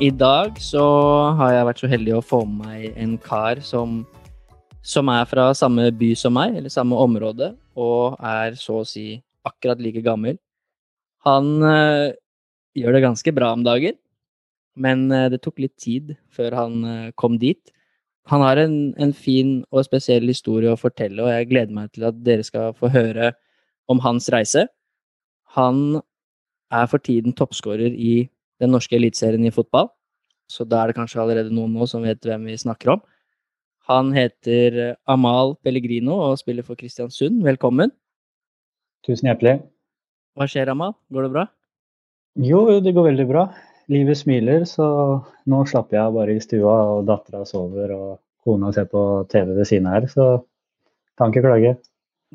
I dag så har jeg vært så heldig å få med meg en kar som, som er fra samme by som meg, eller samme område, og er så å si akkurat like gammel. Han øh, gjør det ganske bra om dagen, men øh, det tok litt tid før han øh, kom dit. Han har en, en, fin og spesiell historie å fortelle, og jeg gleder meg til at dere skal få høre om hans reise. Han er for tiden toppskårer i den norske eliteserien i fotball. Så da er det kanskje allerede noen nå som vet hvem vi snakker om. Han heter eh, Amal Pellegrino og spiller for Kristiansund. Velkommen. Tusen hjertelig. Hva skjer, Amal? Går det bra? Jo, det går veldig bra. Livet smiler, så nå slapper jeg bare i stua, og dattera sover, og kona ser på TV ved siden av her, så kan ikke klage.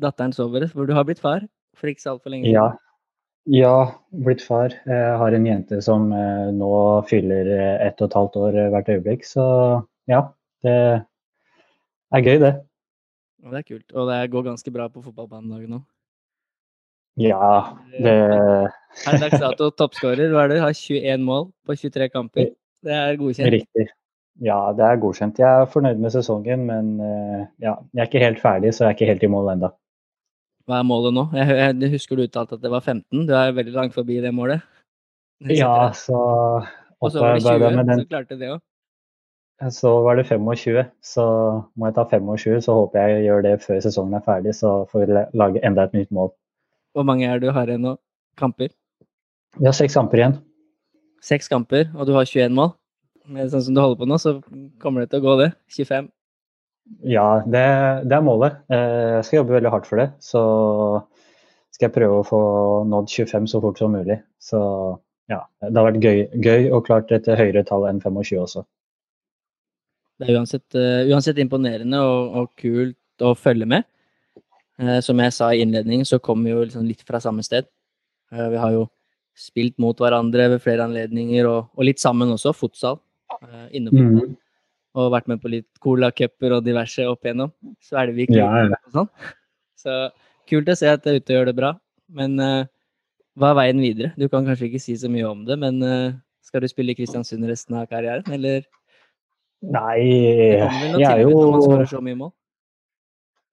Datteren sover, for du har blitt far for ikke så altfor lenge siden? Ja, ja, blitt far. Jeg har en jente som eh, nå fyller eh, ett og et halvt år eh, hvert øyeblikk. Så ja, det er gøy, det. Det er kult. Og det går ganske bra på fotballbanen dagen nå? Ja, det Per dags dato toppskårer. Hva er det? Har 21 mål på 23 kamper. Det er godkjent? Riktig. Ja, det er godkjent. Jeg er fornøyd med sesongen, men ja, jeg er ikke helt ferdig, så jeg er ikke helt i mål ennå. Hva er målet nå? Jeg, jeg husker du uttalte at det var 15. Du er veldig langt forbi det målet. Ja, så Og så var det 20, så klarte det òg. Så var det 25, så må jeg ta 25. Så håper jeg gjør det før sesongen er ferdig, så får vi lage enda et nytt mål. Hvor mange er du har igjen nå? Kamper? Vi har seks kamper igjen. Seks kamper, og du har 21 mål? Med sånn som du holder på nå, så kommer det til å gå, det. 25. Ja, det, det, er målet. Eh, jeg skal jobbe veldig hardt for det. Så skal jeg prøve å få nådd 25 så fort som mulig. Så ja, det har vært gøy, gøy og klart et høyere tall enn 25 også. Det er uansett, uh, uansett imponerende og, og, kult å følge med. Uh, som jeg sa i innledningen, så kommer vi jo liksom litt fra samme sted. Uh, vi har jo spilt mot hverandre ved flere anledninger, og, og litt sammen også, fotsal. inne på mm og vært med på litt Cola-cuper og diverse opp igjennom. Vi ja, ja. og sånn. Så kult å se at du er ute og gjør det bra. Men uh, hva er veien videre? Du kan kanskje ikke si så mye om det, men uh, skal du spille i Kristiansund resten av karrieren, eller? Nei, jeg er jo når man skårer så mye mål?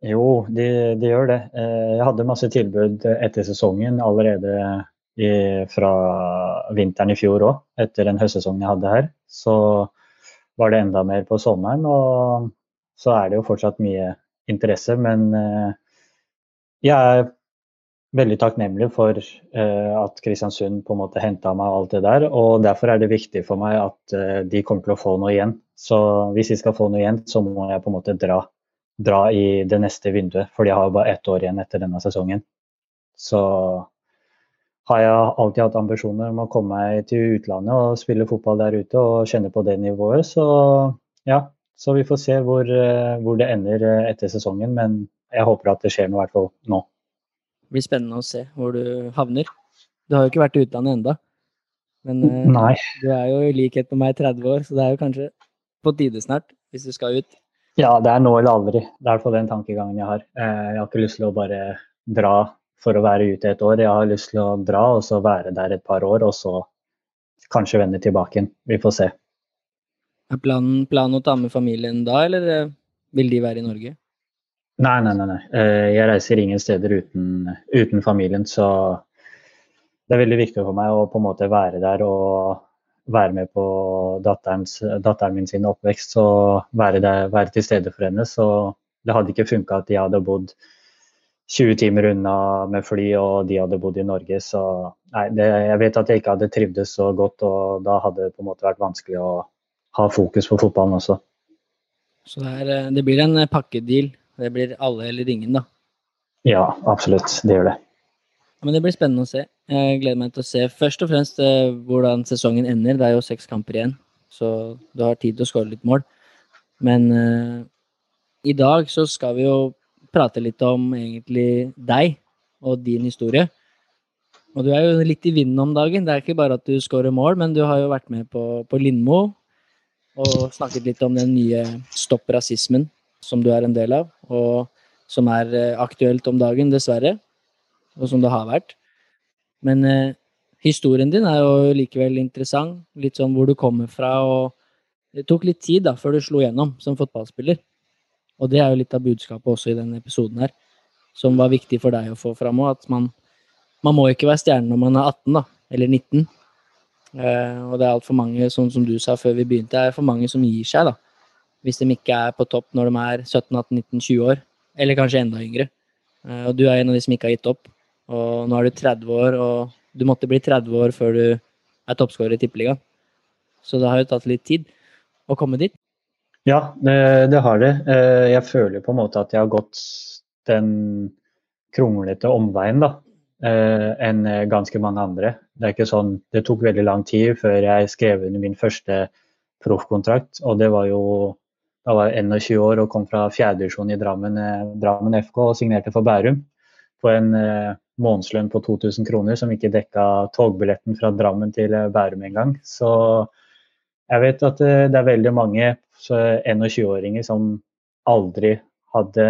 Jo, det, de gjør det. Eh, jeg hadde masse tilbud etter sesongen allerede i, fra vinteren i fjor òg, etter den høstsesongen jeg hadde her. Så var det enda mer på sommeren. Og så er det jo fortsatt mye interesse. Men eh, jeg er veldig takknemlig for eh, at Kristiansund på en måte henta meg alt det der. Og derfor er det viktig for meg at eh, de kommer til å få noe igjen. Så hvis de skal få noe igjen, så må jeg på en måte dra, dra i det neste vinduet. For jeg har bare ett år igjen etter denne sesongen. Så har jeg alltid hatt ambisjoner om å komme meg til utlandet og spille fotball der ute og kjenne på det nivået. Så ja, så vi får se hvor, eh, hvor det ender eh, etter sesongen. Men jeg håper at det skjer noe i hvert fall nå. Det blir spennende å se hvor du havner. Du har jo ikke vært i utlandet enda. Men eh, Nei. du er jo i likhet med meg 30 år, så det er jo kanskje på tide snart, hvis du skal ut. Ja, det er nå eller aldri. Det er i hvert fall den tankegangen jeg har. Jeg har ikke lyst til å bare dra for å være ute et år. Jeg har lyst til å dra og så være der et par år, og så kanskje vende tilbake igjen. Vi får se. Er planen, planen å ta med familien da, eller eh, vil de være i Norge? Nei, nei, nei. nei. Eh, jeg reiser ingen steder uten, uten, familien, så det er veldig viktig for meg å på en måte være der og være med på datteren min sin oppvekst og være, der, være til stede for henne. Så det hadde ikke funka at jeg hadde bodd 20 timer unna med fly, og de hadde bodd i Norge. Så nei, det, jeg vet at jeg ikke hadde trivdes så godt, og da hadde det på en måte vært vanskelig å ha fokus på fotballen også. Så det, er, eh, det blir en eh, pakkedeal. Det blir alle eller ingen, da? Ja, absolutt. Det gjør det. Men det blir spennende å se. Jeg gleder meg til å se først og fremst eh, hvordan sesongen ender. Det er jo seks kamper igjen, så du har tid til å skåre litt mål. Men uh, i dag så skal vi jo prate litt om egentlig deg og din historie. Og du er jo litt i vinden om dagen. Det er ikke bare at du skårer mål, men du har jo vært med på, på Lindmo og snakket litt om den nye Stopp rasismen som du er en del av, og som er eh, aktuelt om dagen, dessverre. Og som det har vært. Men eh, historien din er jo likevel interessant. Litt sånn hvor du kommer fra, og det tok litt tid da, før du slo gjennom som fotballspiller. Og det er jo litt av budskapet også i denne episoden her, som var viktig for deg å få fram òg. At man, man, må ikke være stjerne når man er 18, da, eller 19. Eh, og det er altfor mange, sånn som du sa før vi begynte, det er for mange som gir seg, da. Hvis de ikke er på topp når de er 17, 18, 19, 20 år. Eller kanskje enda yngre. Eh, og du er en av de som ikke har gitt opp. Og nå er du 30 år, og du måtte bli 30 år før du er toppskårer i Tippeligaen. Så det har jo tatt litt tid å komme dit. Ja, det, har det. Eh, jeg føler på en måte at jeg har gått den kronglete omveien, da. Eh, enn ganske mange andre. Det er ikke sånn Det tok veldig lang tid før jeg skrev under min første proffkontrakt, og det var jo da var jeg 21 år og kom fra fjerdedivisjon i Drammen, eh, Drammen, FK og signerte for Bærum på en eh, månedslønn på 2000 kroner som ikke dekka togbilletten fra Drammen til eh, Bærum engang. Så jeg vet at eh, det er veldig mange 21-åringer som aldri hadde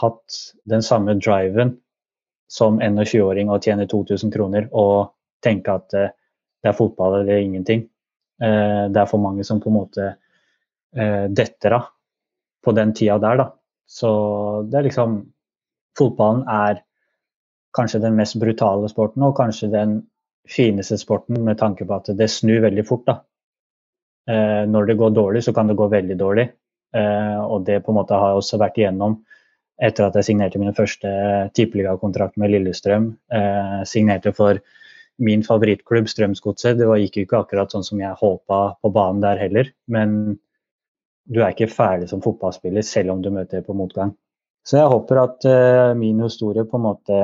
hatt den samme driven som 21-åring å tjene 2000 kroner og tenke at eh, det er fotball eller ingenting. Eh, det er for mange som på en måte eh, detter av på den tida der, da. Så det er liksom Fotballen er kanskje den mest brutale sporten, og kanskje den fineste sporten med tanke på at det snur veldig fort, da. Eh, når det går dårlig, så kan det gå veldig dårlig. Eh, og det på en måte har jeg også vært igjennom etter at jeg signerte min første tippeligakontrakt med Lillestrøm. Eh, signerte for min favorittklubb, Strømsgodset. Det gikk jo ikke akkurat sånn som jeg håpa på banen der heller. Men du er ikke ferdig som fotballspiller selv om du møter på motgang. Så jeg håper at min historie på en måte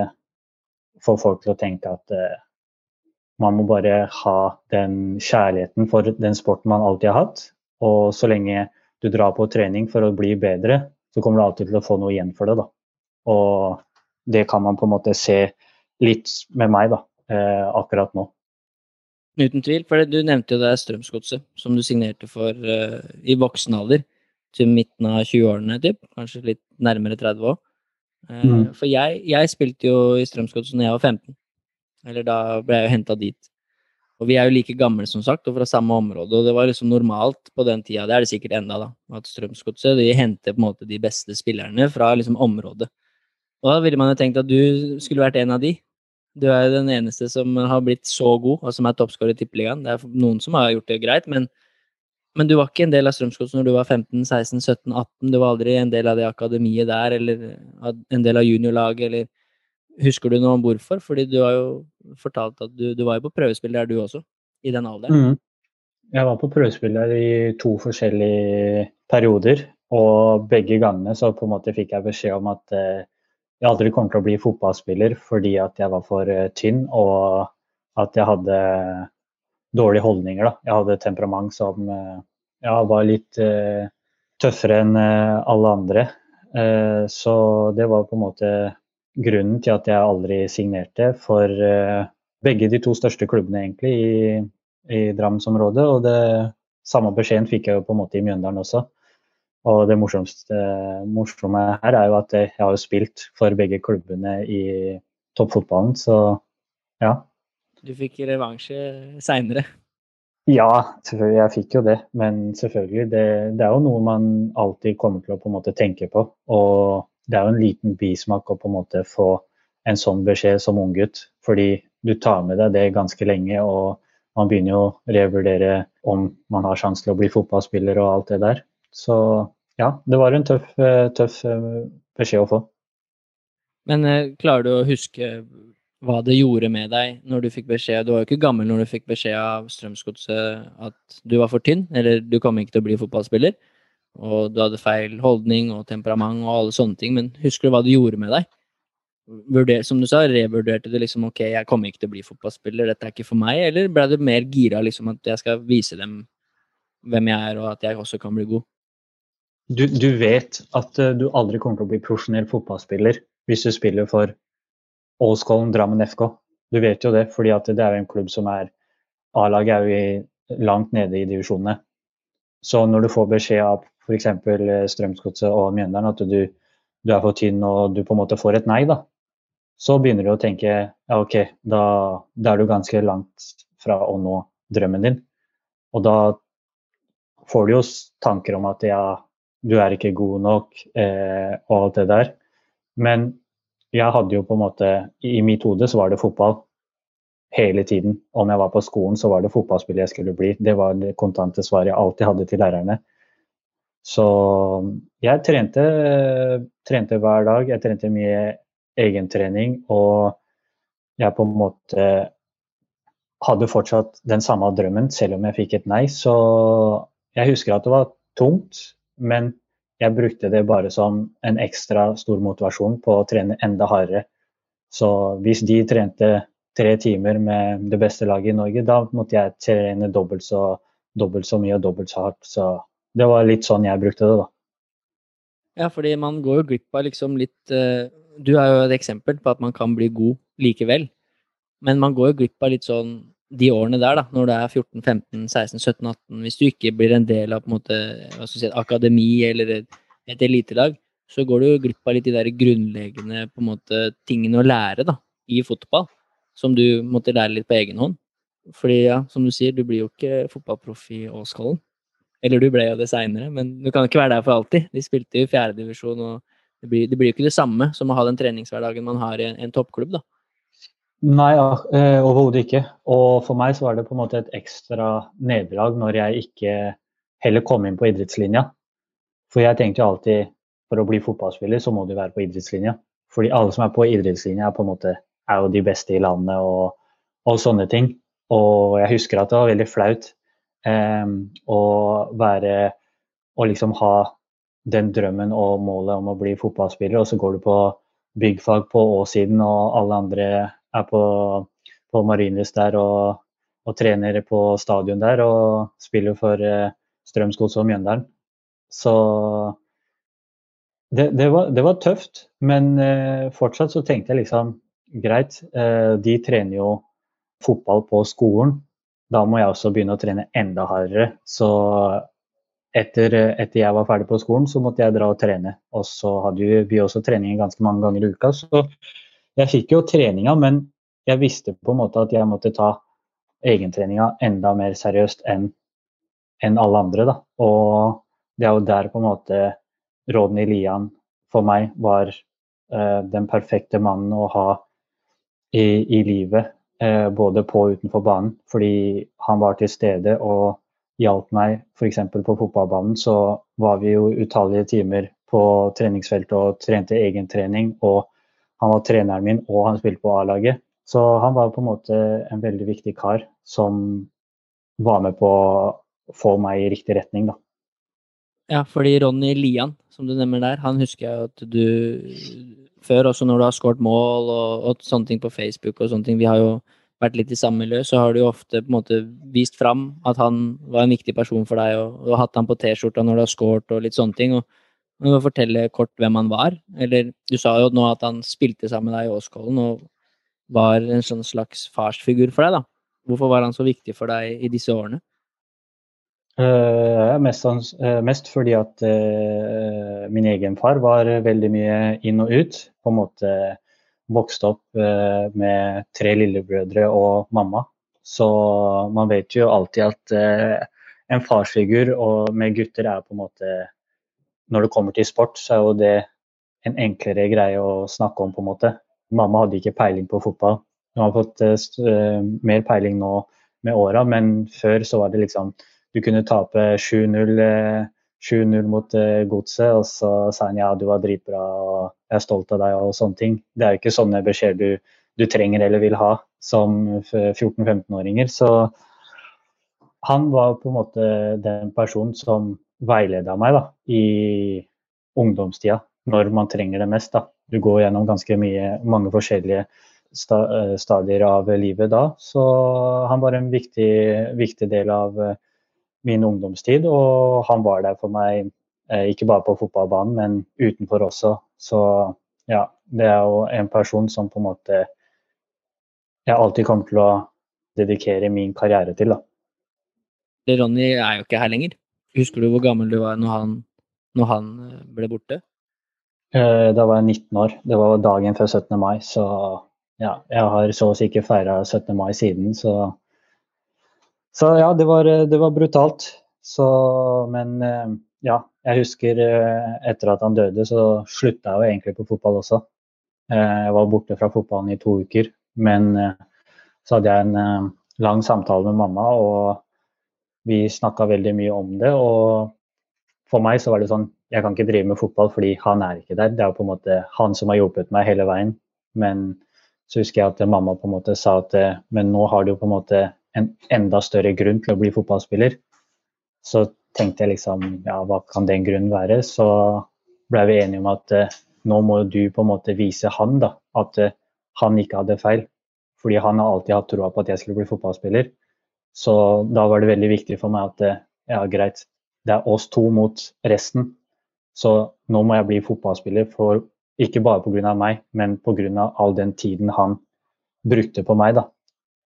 får folk til å tenke at man må bare ha den kjærligheten for den sporten man alltid har hatt. Og så lenge du drar på trening for å bli bedre, så kommer du alltid til å få noe igjen for det. da. Og det kan man på en måte se litt med meg, da. Eh, akkurat nå. Uten tvil, for du nevnte jo det Strømsgodset, som du signerte for uh, i voksen alder. Til midten av 20-årene, typ. Kanskje litt nærmere 30 år. Uh, mm. For jeg, jeg, spilte jo i Strømsgodset når jeg var 15. Eller da ble jeg jo henta dit. Og vi er jo like gamle, som sagt, og fra samme område. Og det var liksom normalt på den tida, det er det sikkert enda, da, at Strømsgodset de henter på en måte de beste spillerne fra liksom området. Og da ville man jo tenkt at du skulle vært en av de. Du er jo den eneste som har blitt så god, og som er toppskårer i Tippeligaen. Det er noen som har gjort det greit, men, men du var ikke en del av Strømsgodset når du var 15, 16, 17, 18. Du var aldri en del av det akademiet der, eller en del av juniorlaget, eller Husker du noe om hvorfor? Fordi du har jo fortalt at du, du var jo på prøvespill der, du også, i den alderen. Mm. Jeg var på prøvespill der i to forskjellige perioder, og begge gangene så på en måte fikk jeg beskjed om at eh, jeg aldri kommer til å bli fotballspiller fordi at jeg var for eh, tynn og at jeg hadde dårlige holdninger. Da. Jeg hadde temperament som eh, ja, var litt uh, tøffere enn alle andre. så det var på en måte grunnen til at jeg aldri signerte for begge de to største klubbene egentlig i, i Drammensområdet. Og det samme beskjeden fikk jeg jo på en måte i Mjøndalen også. Og det morsomste, morsomme her er jo at jeg har jo spilt for begge klubbene i toppfotballen, så ja. Du fikk revansje seinere? Ja, selvfølgelig. Jeg fikk jo det. Men selvfølgelig, det, det, er jo noe man alltid kommer til å på en måte tenke på. Og det er jo en liten bismak å på en måte få en sånn beskjed som unggutt. Fordi du tar med deg det ganske lenge, og man begynner jo å revurdere om man har sjanse til å bli fotballspiller og alt det der. Så ja, det var en tøff, eh, tøff eh, beskjed å få. Men eh, klarer du å huske hva det gjorde med deg når du fikk beskjed Du var jo ikke gammel når du fikk beskjed av Strømsgodset at du var for tynn, eller du kom ikke til å bli fotballspiller, og du hadde feil holdning og temperament og alle sånne ting, men husker du hva det gjorde med deg? vurder, som du sa, revurderte du liksom ok, jeg kommer ikke til å bli fotballspiller, dette er ikke for meg, eller ble du mer gira liksom at jeg skal vise dem hvem jeg er, og at jeg også kan bli god? Du, du vet at uh, du aldri kommer til å bli profesjonell fotballspiller hvis du spiller for Åskollen Drammen FK. Du vet jo det, fordi at det er en klubb som er A-laget er jo i, langt nede i divisjonene. Så når du får beskjed av f.eks. Eh, Strømsgodset og Mjøndalen at du, du, er for tynn og du på en måte får et nei, da, så begynner du å tenke ja, OK, da, da er du ganske langt fra å nå drømmen din. Og da får du jo tanker om at ja, du er ikke god nok eh, og alt det der. Men jeg hadde jo på en måte I mitt hode så var det fotball hele tiden. Om jeg var på skolen, så var det fotballspiller jeg skulle bli. Det var det kontante svaret jeg alltid hadde til lærerne. Så jeg trente, trente hver dag. Jeg trente mye egentrening, og jeg på en måte hadde fortsatt den samme drømmen, selv om jeg fikk et nei. Så jeg husker at det var tungt, men jeg brukte det bare som en ekstra stor motivasjon på å trene enda hardere. Så hvis de trente tre timer med det beste laget i Norge, da måtte jeg trene dobbelt så, dobbelt så mye og dobbelt så hardt. Så det var litt sånn jeg brukte det, da. Ja, fordi man går jo glipp av liksom litt uh, Du er jo et eksempel på at man kan bli god likevel. Men man går jo glipp av litt sånn de årene der, da, når du er 14, 15, 16, 17, 18 Hvis du ikke blir en del av på en måte, hva skal si, et akademi eller et, elitelag, så går du glipp av litt de der grunnleggende på en måte, tingene å lære da, i fotball som du måtte lære litt på egen hånd. Fordi, ja, som du sier, du blir jo ikke fotballproff i Åskollen. Eller du ble jo det seinere, men du kan ikke være der for alltid. De spilte i fjerdedivisjon, og det blir, det blir jo ikke det samme som å ha den treningshverdagen man har i en, en toppklubb, da. Nei, eh, overhodet ikke. Og for meg så var det på en måte et ekstra nederlag når jeg ikke heller kom inn på idrettslinja. For jeg tenkte jo alltid for å bli fotballspiller så må du være på idrettslinja. Fordi alle som er på idrettslinja er på en måte er jo de beste i landet og, og sånne ting. Og jeg husker at det var veldig flaut eh, å være Og liksom ha den drømmen og målet om å bli fotballspiller, og så går du på byggfag på Åssiden, og alle andre er på, på Marienlyst der og, og, trener på stadion der og spiller for eh, Strømsgodset og Mjøndalen. Så det, det, var, det, var, tøft, men eh, fortsatt så tenkte jeg liksom greit, eh, de trener jo fotball på skolen. Da må jeg også begynne å trene enda hardere. Så etter, etter, jeg var ferdig på skolen, så måtte jeg dra og trene. Og så hadde vi også trening ganske mange ganger i uka. Så jeg fikk jo treninga, men jeg visste på en måte at jeg måtte ta egentreninga enda mer seriøst enn enn alle andre. Da. Og det er jo der på en måte Rodney Lian for meg var uh, den perfekte mannen å ha i, i livet, eh, både på og utenfor banen. Fordi han var til stede og hjalp meg f.eks. på fotballbanen. Så var vi jo utallige timer på treningsfeltet og trente egentrening. Og han var treneren min, og han spilte på A-laget. Så han var på en måte en veldig viktig kar som var med på å få meg i riktig retning, da. Ja, fordi Ronny Lian, som du nevner der, han husker jeg at du før, også når du har skåret mål og, og, sånne ting på Facebook og sånne ting. Vi har jo vært litt i samme miljø, så har du jo ofte på en måte vist fram at han var en viktig person for deg, og, og hatt han på T-skjorta når du har skåret og litt sånne ting. og du må fortelle kort hvem han var. Eller du sa jo nå at han spilte sammen med deg i Åskollen og var en sånn slags farsfigur for deg, da. Hvorfor var han så viktig for deg i disse årene? Uh, mest, uh, mest, fordi at uh, min egen far var veldig mye inn og ut. På en måte vokste opp med tre lillebrødre og mamma. Så man vet jo alltid at en farsfigur med gutter er på en måte Når det kommer til sport, så er jo det en enklere greie å snakke om, på en måte. Mamma hadde ikke peiling på fotball. Hun har fått mer peiling nå med åra, men før så var det liksom du kunne tape 7-0 eh, mot eh, Godset, og så sa han ja, du var dritbra og jeg er stolt av deg og sånne ting. Det er jo ikke sånne beskjeder du, du trenger eller vil ha som 14-15-åringer. Så han var på en måte den personen som veileda meg da, i ungdomstida, når man trenger det mest. da. du går gjennom ganske mye, mange forskjellige sta, stadier av livet da. Så han var en viktig, viktig del av min ungdomstid, og han var der for meg ikke bare på fotballbanen, men utenfor også. Så ja, det er jo en person som på en måte jeg alltid kommer til å dedikere min karriere til. da. Ronny er jo ikke her lenger. Husker du hvor gammel du var når han, når han eh, ble borte? Eh, da var jeg 19 år. Det var dagen før 17. mai. Så ja, jeg har så å si ikke feira 17. mai siden, så Så ja, det var, det var brutalt. Så Men eh, ja, jeg husker etter at han døde, så slutta jeg jo egentlig på fotball også. Jeg var borte fra fotballen i to uker. Men så hadde jeg en lang samtale med mamma, og vi snakka veldig mye om det. Og for meg så var det sånn Jeg kan ikke drive med fotball fordi han er ikke der. Det er jo på en måte han som har hjulpet meg hele veien. Men så husker jeg at mamma på en måte sa at men nå har du på en måte en enda større grunn til å bli fotballspiller. Så tenkte jeg liksom ja, hva kan den grunnen være? Så ble vi enige om at nå må du på en måte vise han da, at han ikke hadde feil. Fordi han har alltid hatt troa på at jeg skulle bli fotballspiller. Så da var det veldig viktig for meg at ja, greit, det er oss to mot resten. Så nå må jeg bli fotballspiller, for, ikke bare pga. meg, men pga. all den tiden han brukte på meg. da.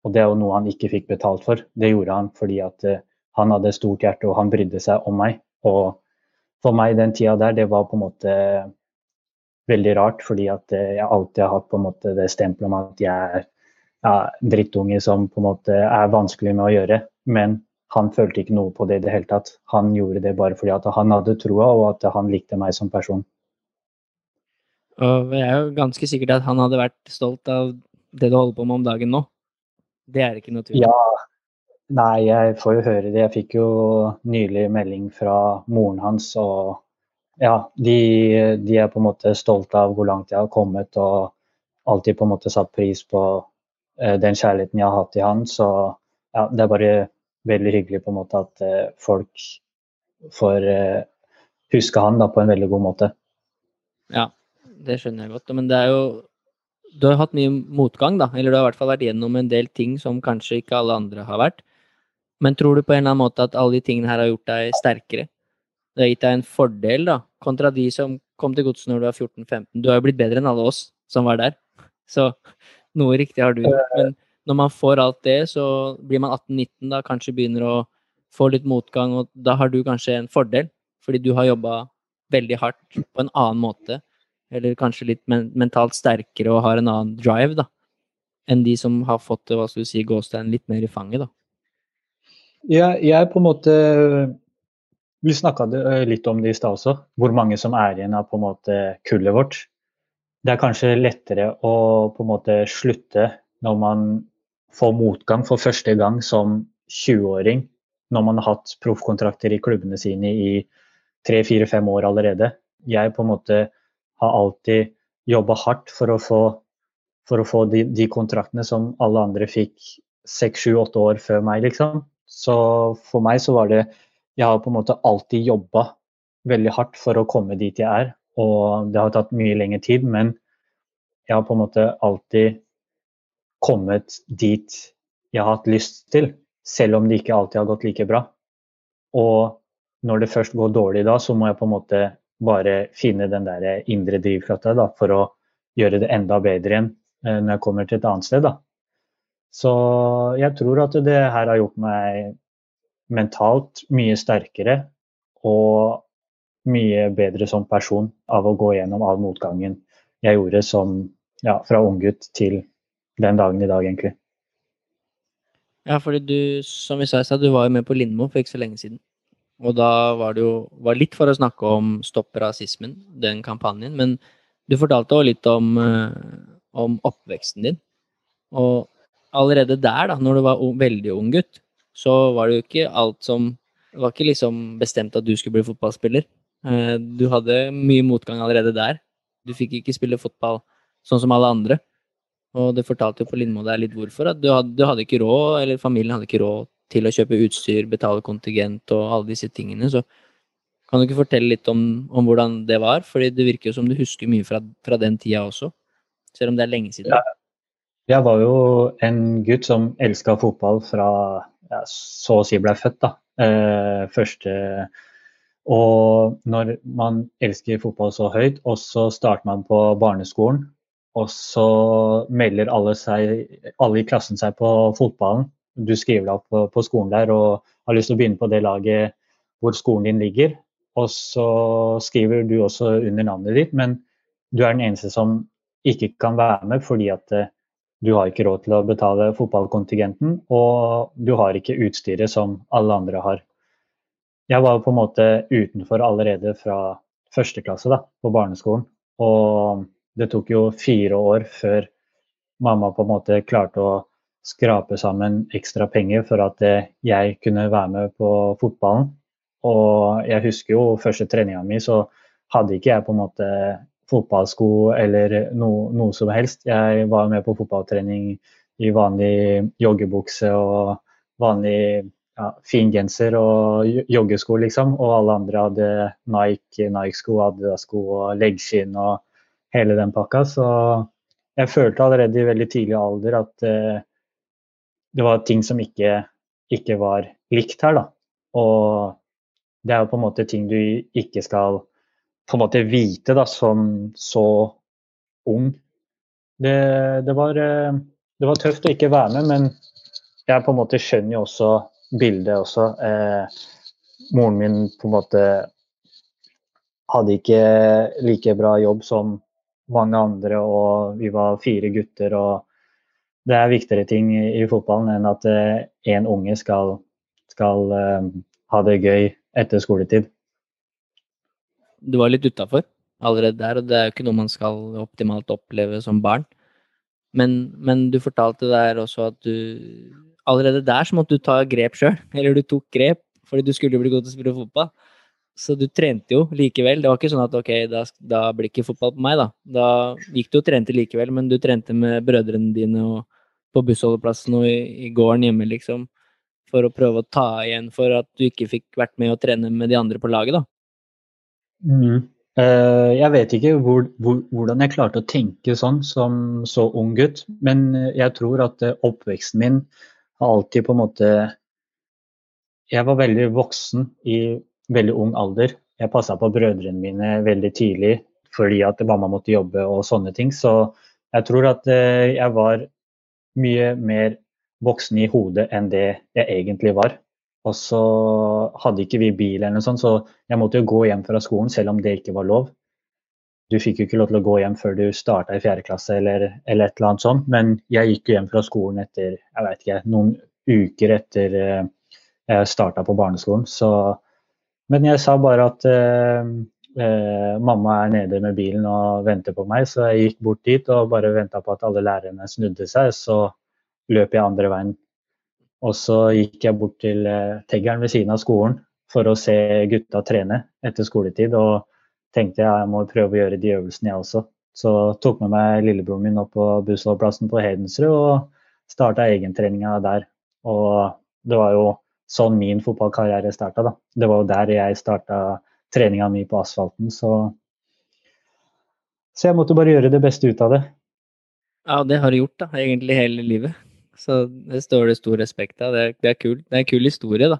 Og det er jo noe han ikke fikk betalt for. Det gjorde han fordi at uh, han hadde stort hjerte og han brydde seg om meg. Og for meg den tida der, det var på en måte veldig rart, fordi at uh, jeg alltid har hatt på en måte det stempelet om at jeg er ja, drittunge som på en måte er vanskelig med å gjøre. Men han følte ikke noe på det i det hele tatt. Han gjorde det bare fordi at han hadde troa, og at han likte meg som person. Og jeg er jo ganske sikkert at han hadde vært stolt av det du holder på med om dagen nå. Det er ikke noe tvil Ja, nei, jeg får jo høre det. Jeg fikk jo nylig melding fra moren hans, og ja, de, de er på en måte stolte av hvor langt jeg har kommet, og alltid på en måte satt pris på Eh, den kjærligheten jeg har hatt til han. Så ja, det er bare veldig hyggelig på en måte at eh, folk får eh, huske han da på en veldig god måte. Ja, det skjønner jeg godt. Men det er jo Du har hatt mye motgang, da. Eller du har i hvert fall vært gjennom en del ting som kanskje ikke alle andre har vært. Men tror du på en eller annen måte at alle de tingene her har gjort deg sterkere? Det har gitt deg en fordel, da, kontra de som kom til godset når du var 14-15. Du har jo blitt bedre enn alle oss som var der. Så noe riktig har du gjort. Eh. Men når man får alt det, så blir man 18-19, da kanskje begynner å få litt motgang, og da har du kanskje en fordel, fordi du har jobba veldig hardt på en annen måte. Eller kanskje litt men mentalt sterkere og har en annen drive, da. Enn de som har fått hva skal du si, gåstein litt mer i fanget, da. Ja, jeg på en måte Vi snakka litt om det i stad også, hvor mange som er igjen av på en måte kullet vårt det er kanskje lettere å på en måte slutte når man får motgang for første gang som 20-åring, når man har hatt proffkontrakter i klubbene sine i tre-fire-fem år allerede. Jeg på en måte har alltid jobba hardt for å få, for å få de, de, kontraktene som alle andre fikk seks, sju, åtte år før meg, liksom. Så for meg så var det Jeg har på en måte alltid jobba veldig hardt for å komme dit jeg er. Og det har tatt mye lengre tid, men jeg har på en måte alltid kommet dit jeg har hatt lyst til, selv om det ikke alltid har gått like bra. Og når det først går dårlig da, så må jeg på en måte bare finne den der indre drivkrafta for å gjøre det enda bedre igjen eh, når jeg kommer til et annet sted. Da. Så jeg tror at det her har gjort meg mentalt mye sterkere og mye bedre som person av å gå gjennom all motgangen jeg gjorde som ja, fra unggutt til den dagen i dag, egentlig. Ja, fordi du, som vi sa du var jo med på Lindmo for ikke så lenge siden. Og da var det jo var litt for å snakke om Stopp rasismen, den kampanjen. Men du fortalte òg litt om, eh, om, oppveksten din. Og allerede der, da, når du var veldig ung gutt, så var det jo ikke alt som Det var ikke liksom bestemt at du skulle bli fotballspiller. Eh, du hadde mye motgang allerede der. Du fikk ikke spille fotball sånn som alle andre. Og det fortalte jo på Lindmo der litt hvorfor. At du hadde, du hadde, ikke råd, eller familien hadde ikke råd til å kjøpe utstyr, betale kontingent og alle disse tingene. Så Kan du ikke fortelle litt om, om, hvordan det var? Fordi det virker jo som du husker mye fra, fra den tida også, selv om det er lenge siden. Ja. Jeg var jo en gutt som elska fotball fra jeg så å si ble født. da. Eh, første Og når man elsker fotball så høyt, og så starter man på barneskolen, og så melder alle, seg, alle i klassen seg på fotballen. Du skriver deg opp på, på skolen der og har lyst til å begynne på det laget hvor skolen din ligger. Og så skriver du også under navnet ditt, men du er den eneste som ikke kan være med fordi at eh, du har ikke råd til å betale fotballkontingenten, og du har ikke utstyret som alle andre har. Jeg var på en måte utenfor allerede fra første klasse da, på barneskolen. Og det tok jo fire år før mamma på en måte klarte å skrape sammen ekstra penger for at eh, jeg kunne være med på fotballen. Og jeg husker jo første treninga mi, så hadde ikke jeg på en måte fotballsko eller no, noe som helst. Jeg var med på fotballtrening i vanlig joggebukse og vanlig ja, fin genser og joggesko, liksom. Og alle andre hadde Nike, Nike-sko, Adidas-sko og leggskinn og hele den pakka. Så jeg følte allerede i veldig tidlig alder at uh, det var ting som ikke, ikke, var likt her, da. Og det er jo på en måte ting du ikke skal på en måte vite da, som så ung. Det, det, var, det var tøft å ikke være med, men jeg på en måte skjønner jo også bildet også. Eh, moren min på en måte hadde ikke like bra jobb som mange andre, og vi var fire gutter. og Det er viktigere ting i, fotballen enn at én uh, unge skal, skal uh, ha det gøy etter skoletid. Du var litt utafor allerede der, og det er jo ikke noe man skal optimalt oppleve som barn. Men, men du fortalte der også at du Allerede der så måtte du ta grep sjøl, eller du tok grep fordi du skulle bli god til å spille fotball. Så du trente jo likevel. Det var ikke sånn at ok, da, da blir ikke fotball på meg, da. Da gikk du og trente likevel, men du trente med brødrene dine og på bussholdeplassen og i, i gården hjemme, liksom. For å prøve å ta igjen for at du ikke fikk vært med å trene med de andre på laget, da. Mm. Uh, jeg vet ikke hvor, hvor, hvordan jeg klarte å tenke sånn som så ung gutt, men jeg tror at uh, oppveksten min har alltid på en måte Jeg var veldig voksen i veldig ung alder. Jeg passa på brødrene mine veldig tidlig fordi at mamma måtte jobbe og sånne ting. Så jeg tror at eh, jeg var mye mer voksen i hodet enn det jeg egentlig var. Og så hadde ikke vi bil eller noe sånt, så jeg måtte jo gå hjem fra skolen selv om det ikke var lov. Du fikk jo ikke lov til å gå hjem før du starta i fjerde klasse eller, eller, et eller annet sånt, men jeg gikk jo hjem fra skolen etter jeg vet ikke, noen uker etter eh, jeg starta på barneskolen. Så men jeg sa bare at eh, eh, mamma er nede med bilen og venter på meg, så jeg gikk bort dit og bare venta på at alle lærerne snudde seg. Så løp jeg andre veien. Og så gikk jeg bort til eh, teggeren ved siden av skolen for å se gutta trene etter skoletid. Og tenkte jeg må prøve å gjøre de øvelsene, jeg også. Så tok med meg lillebroren min opp på bussholdeplassen på Hedensrud og starta egentreninga der. Og det var jo sånn min fotballkarriere starta. Da. Det var jo der jeg starta treninga mi på asfalten. Så, så jeg måtte bare gjøre det beste ut av det. Ja, det har du gjort, da, egentlig hele livet. Så det står det stor respekt av. Det, det, er kult. Det er en kul historie, da.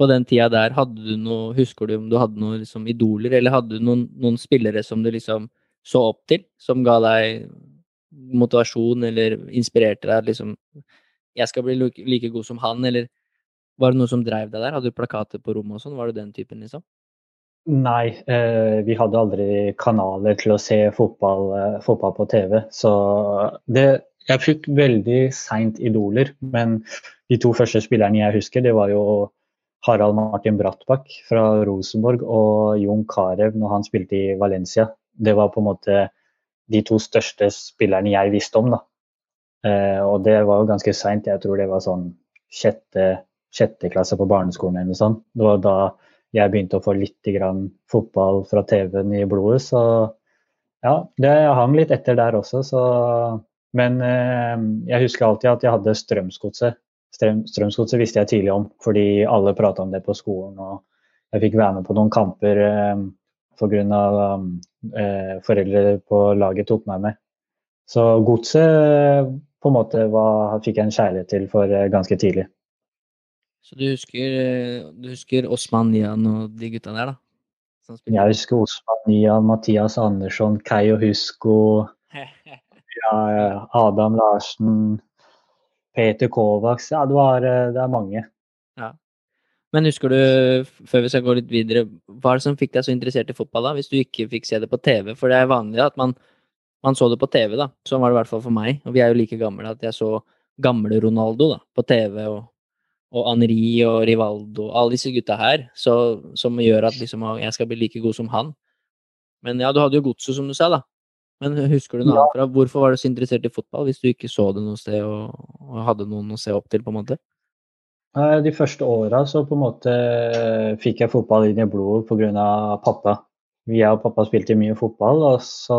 På den tida der, hadde du noe Husker du om du hadde noen liksom, idoler, eller hadde du noen, noen spillere som du liksom så opp til, som ga deg motivasjon eller inspirerte deg liksom Jeg skal bli like god som han, eller var det noe som drev deg der? Hadde du plakater på rommet og sånn? Var du den typen, liksom? Nei, eh, vi hadde aldri kanaler til å se fotball, eh, fotball på TV. Så det, jeg fikk veldig seint idoler. Men de to første spillerne jeg husker, det var jo Harald Martin Brattbakk fra Rosenborg og Jon Carew når han spilte i Valencia. Det var på en måte de to største spillerne jeg visste om. da. Eh, og det var jo ganske seint. Jeg tror det var sånn sjette sjette klasse på barneskolen eller noe sånt. Det var da jeg begynte å få litt fotball fra TV-en i blodet. Så ja, det hang litt etter der også. Så, men eh, jeg husker alltid at jeg hadde Strømsgodset. Strøm, Strømsgodset visste jeg tidlig om, fordi alle prata om det på skolen. og jeg fikk være med på noen kamper eh, pga. Eh, foreldre på laget tok meg med. Så godset på en måte var, fikk jeg en kjærlighet til for eh, ganske tidlig. Så du husker, eh, du husker Osman Nian og de gutta der, da? Jeg husker Osman Nian, Mathias Andersson, Keio Husko, ja, Adam Larsen, Peter Kovacs. Ja, det, var, eh, det er mange. Ja. Men husker du, før vi skal gå litt videre, hva er det som fikk deg så interessert i fotball, da? Hvis du ikke fikk se det på TV? For det er vanlig at man, man så det på TV, da. Sånn var det i hvert fall for meg. Og vi er jo like gamle at jeg så gamle Ronaldo da, på TV, og, og Henri og Rivaldo, alle disse gutta her, så, som gjør at liksom, jeg skal bli like god som han. Men ja, du hadde jo godset, som du sa, da. Men husker du noe ja. annet fra? Hvorfor var du så interessert i fotball, hvis du ikke så det noe sted og, og hadde noen å se opp til, på en måte? De første åra så på en måte fikk jeg fotball inn i blodet pga. pappa. Jeg og pappa spilte mye fotball, og så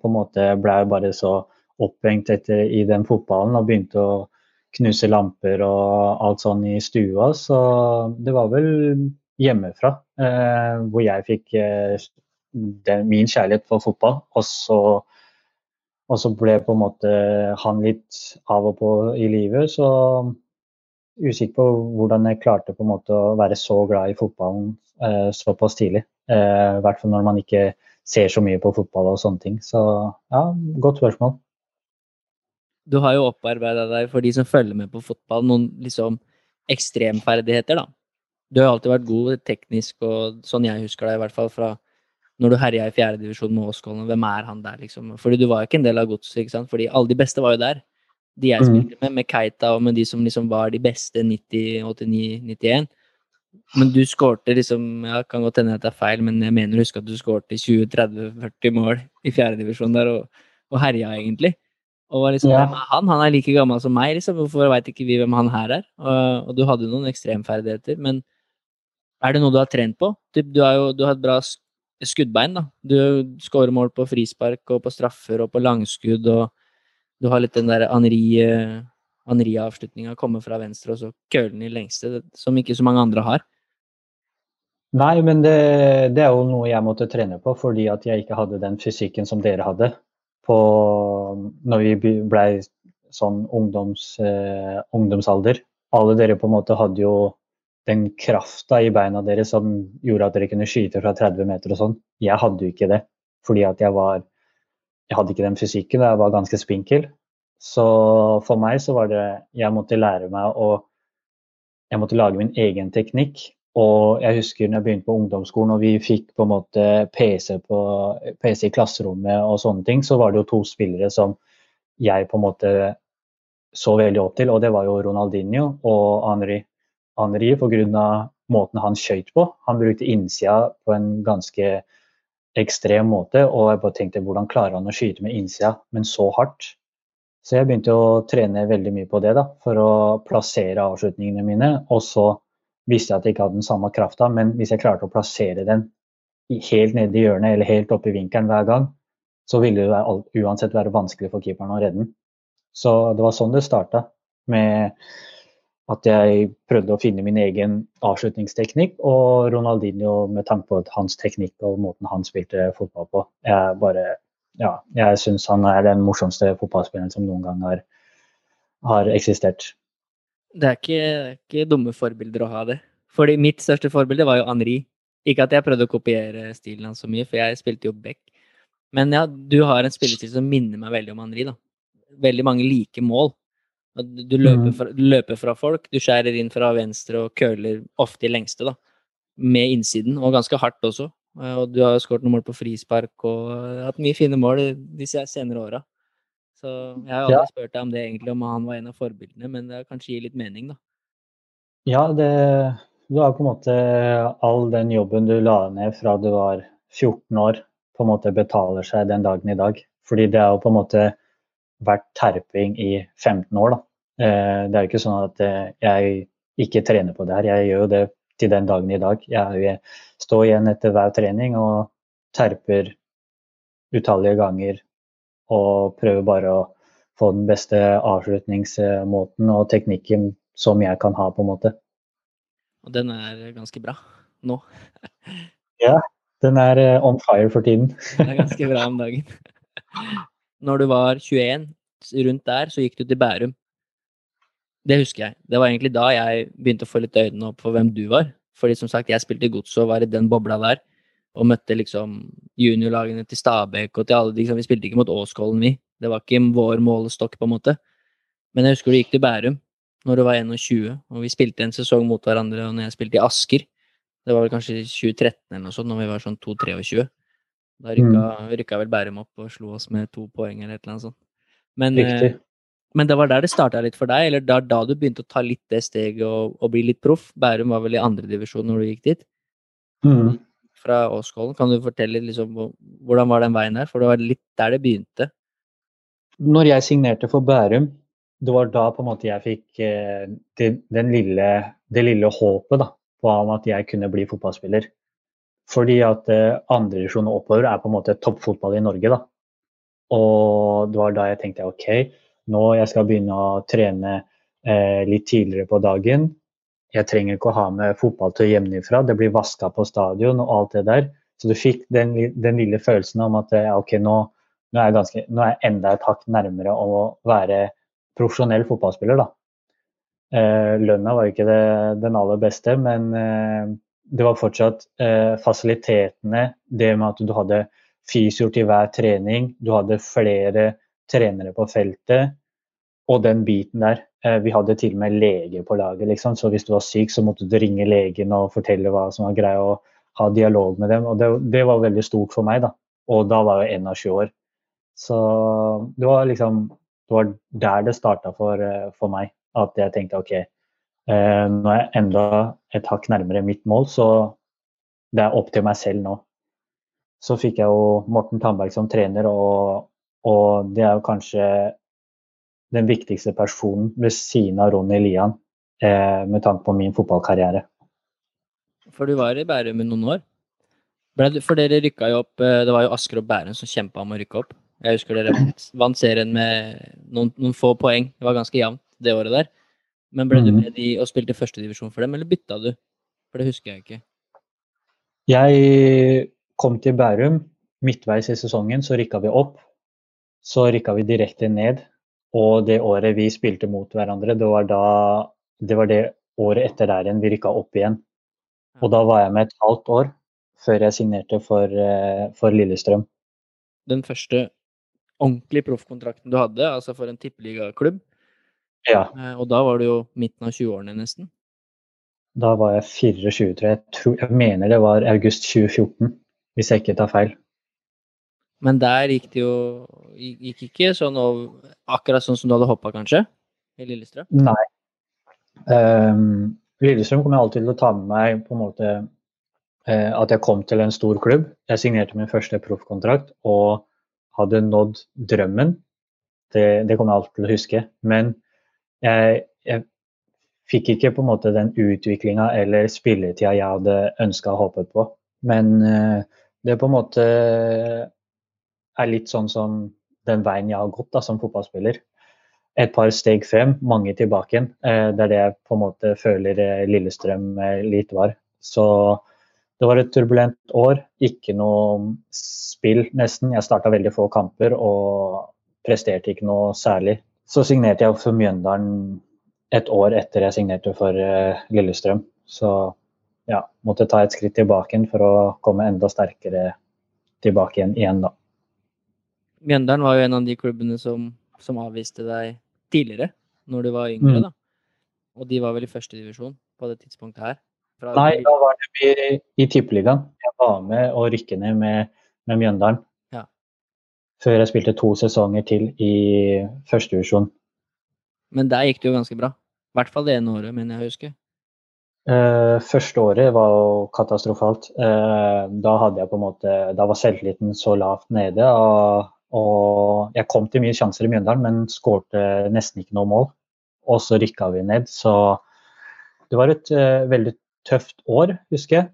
på en måte ble jeg bare så opphengt etter, i den fotballen og begynte å knuse lamper og alt sånn i stua. Så det var vel hjemmefra eh, hvor jeg fikk eh, den, min kjærlighet for fotball. Og så, og så ble på en måte han litt av og på i livet, så usikker på hvordan jeg klarte på en måte å være så glad i fotballen eh, såpass tidlig. Eh, I hvert fall når man ikke ser så mye på fotball og sånne ting. Så ja, godt spørsmål. Du har jo opparbeida deg, for de som følger med på fotball, noen liksom ekstremferdigheter, da. Du har alltid vært god teknisk, og sånn jeg husker deg, i hvert fall fra når du herja i fjerdedivisjon med Åskollen. Hvem er han der, liksom? Fordi du var jo ikke en del av godset, ikke sant? Fordi alle de beste var jo der de jeg mm. spilte med, med Keita og med de som liksom var de beste 90, 89, 91. Men du skårte liksom ja, Kan godt hende at det er feil, men jeg mener å huske at du skårte 20-30-40 mål i fjerdedivisjon der og, og herja, egentlig. Og var liksom, ja. hvem er han? Han er like gammel som meg, liksom. Hvorfor veit ikke vi hvem han her er? Og, og, du hadde noen ekstremferdigheter, men er det noe du har trent på? Du, du har jo du har et bra skuddbein, da. Du skårer mål på frispark og på straffer og på langskudd og du har litt den der Anri-avslutninga, komme fra venstre og så køle den i lengste, som ikke så mange andre har. Nei, men det, det, er jo noe jeg måtte trene på, fordi at jeg ikke hadde den fysikken som dere hadde. På, når vi ble sånn ungdoms, eh, ungdomsalder. Alle dere på en måte hadde jo den krafta i beina deres som gjorde at dere kunne skyte fra 30 meter og sånn. Jeg hadde jo ikke det, fordi at jeg var jeg hadde ikke den fysikken, jeg var ganske spinkel. Så for meg så var det Jeg måtte lære meg å Jeg måtte lage min egen teknikk. Og jeg husker når jeg begynte på ungdomsskolen og vi fikk på en måte PC, på, PC i klasserommet og sånne ting, så var det jo to spillere som jeg på en måte så veldig opp til, og det var jo Ronaldinho og Henri. Henri pga. måten han skøyt på. Han brukte innsida på en ganske ekstrem måte. Og jeg bare tenkte hvordan klarer han å skyte med innsida, men så hardt? Så jeg begynte å trene veldig mye på det da, for å plassere avslutningene mine. Og så visste jeg at jeg ikke hadde den samme krafta, men hvis jeg klarte å plassere den helt nede i hjørnet eller helt oppe i vinkelen hver gang, så ville det uansett være vanskelig for keeperen å redde den. Så det var sånn det starta. Med at jeg prøvde å finne min egen avslutningsteknikk, og Ronaldinho med tanke på hans teknikk og måten han spilte fotball på. Jeg bare ja, jeg syns han er den morsomste fotballspilleren som noen gang har, har eksistert. Det er ikke, ikke, dumme forbilder å ha det. Fordi mitt største forbilde var jo Henri. Ikke at jeg prøvde å kopiere stilen hans så mye, for jeg spilte jo back. Men ja, du har en spillestil som minner meg veldig om Henri, da. Veldig mange like mål. Du løper, mm. fra, du løper, fra, folk, du skjærer inn fra venstre og køler ofte i lengste, da. Med innsiden, og ganske hardt også. Og du har jo skåret noen mål på frispark og hatt mye fine mål de senere åra. Så jeg har aldri ja. spurt deg om det egentlig, om han var en av forbildene, men det kanskje gir litt mening, da. Ja, det Du har på en måte all den jobben du la ned fra du var 14 år, på en måte betaler seg den dagen i dag. Fordi det har jo på en måte vært terping i 15 år. Da. Eh, det er jo ikke sånn at eh, jeg ikke trener på det her. Jeg gjør jo det til den dagen i dag. Jeg står igjen etter hver trening og terper utallige ganger og prøver bare å få den beste avslutningsmåten og teknikken som jeg kan ha, på en måte. Og den er ganske bra. nå. ja, den er uh, on fire for tiden. den er ganske bra om dagen. Når du var 21, rundt der, så gikk du til Bærum. Det husker jeg. Det var egentlig da jeg begynte å få litt øynene opp for hvem du var. Fordi som sagt, jeg spilte i Godset og var i den bobla der. Og møtte liksom juniorlagene til Stabæk og til alle de. Liksom, vi spilte ikke mot Åskollen, vi. Det var ikke vår målestokk, på en måte. Men jeg husker du gikk til Bærum når du var 21, og vi spilte en sesong mot hverandre. Og når jeg spilte i Asker, det var vel kanskje 2013 eller noe sånt, når vi var sånn 2-23. Da rykka, mm. rykka, vel Bærum opp og slo oss med to poeng eller et eller annet sånt. Men, eh, men det var der det starta litt for deg, eller da, da du begynte å ta litt det steget og, og bli litt proff? Bærum var vel i andredivisjon når du gikk dit? Mm. Fra Åskollen. Kan du fortelle liksom, hvordan var den veien der? For det var litt der det begynte. Når jeg signerte for Bærum, det var da på en måte jeg fikk eh, det, lille, det lille håpet da, på at jeg kunne bli fotballspiller. Fordi at eh, andredivisjon og oppover er på en måte toppfotball i Norge. da. Og det var da jeg tenkte ok, nå jeg skal begynne å trene eh, litt tidligere på dagen. Jeg trenger ikke å ha med fotball til hjemmefra, det blir vaska på stadion og alt det der. Så du fikk den, den lille følelsen om at ja, ok, nå, nå, er ganske, nå, er jeg enda et hakk nærmere å være profesjonell fotballspiller, da. Eh, lønna var ikke det, den aller beste, men eh, det var fortsatt eh, fasilitetene, det med at du hadde fysioer til hver trening, du hadde flere trenere på feltet, og den biten der. Eh, vi hadde til og med lege på laget, liksom. Så hvis du var syk, så måtte du ringe legen og fortelle hva som var greia, og ha dialog med dem. Og det, det, var veldig stort for meg, da. Og da var jeg 21 år. Så det var liksom Det var der det starta for, eh, for, meg. At jeg tenkte OK, eh, nå er jeg enda et hakk nærmere mitt mål, så det er opp til meg selv nå. Så fikk jeg jo Morten Tandberg som trener, og, og det er jo kanskje den viktigste personen ved siden av Ronny Lian eh, med tanke på min fotballkarriere. For du var i Bærum i noen år? For dere rykka jo opp eh, Det var jo Asker og Bærum som kjempa om å rykke opp. Jeg husker dere vant serien med noen, noen, få poeng. Det var ganske jevnt det året der. Men ble du mhm. med de og spilte førstedivisjon for dem, eller bytta du? For det husker jeg ikke. Jeg kom til Bærum. Midtveis i sesongen så rykka vi opp. Så rykka vi direkte ned og det året vi spilte mot hverandre, det var, da, det, var det året etter der igjen vi rykka opp igjen. Og da var jeg med et halvt år før jeg signerte for, eh, for Lillestrøm. Den første ordentlige proffkontrakten du hadde, altså for en tippeligaklubb? Ja. Eh, og da var du jo midten av 20-årene nesten? Da var jeg 24, tror jeg. Tror, jeg mener det var august 2014, hvis jeg ikke tar feil. Men der gikk det jo Gikk ikke sånn over, akkurat sånn som du hadde håpa, kanskje? I Lillestrøm? Nei. Um, Lillestrøm kommer alltid til å ta med meg på en måte uh, at jeg kom til en stor klubb. Jeg signerte min første proffkontrakt og hadde nådd drømmen. Det, det kommer jeg alltid til å huske. Men jeg, jeg fikk ikke på en måte den utviklinga eller spilletida jeg hadde ønska og håpet på. Men uh, det på en måte er litt sånn som den veien jeg har gått da, som fotballspiller. Et par steg frem, mange tilbake igjen. Eh, det er det jeg på en måte føler eh, Lillestrøm eh, litt var. Så det var et turbulent år. Ikke noe spill, nesten. Jeg starta veldig få kamper og presterte ikke noe særlig. Så signerte jeg for Mjøndalen et år etter jeg signerte for Lillestrøm. Så ja, måtte ta et skritt tilbake for å komme enda sterkere tilbake igjen, igjen da. Mjøndalen var jo en av de klubbene som, som avviste deg tidligere, når du var yngre, mm. da. Og de var vel i førstedivisjon på det tidspunktet her? Fra Nei, da var det i, i Tippeligaen. Jeg var med å rykke ned med, med Mjøndalen. Ja. Før jeg spilte to sesonger til i førstedivisjon. Men der gikk det jo ganske bra. I hvert fall det ene året, mener jeg å huske. Uh, første året var jo katastrofalt. Uh, da hadde jeg på en måte, da var selvtilliten så lavt nede. og og jeg kom til mye sjanser i Mjøndalen, men skårte nesten ikke noe mål. Og så rykka vi ned. Så det var et uh, veldig tøft år, husker jeg.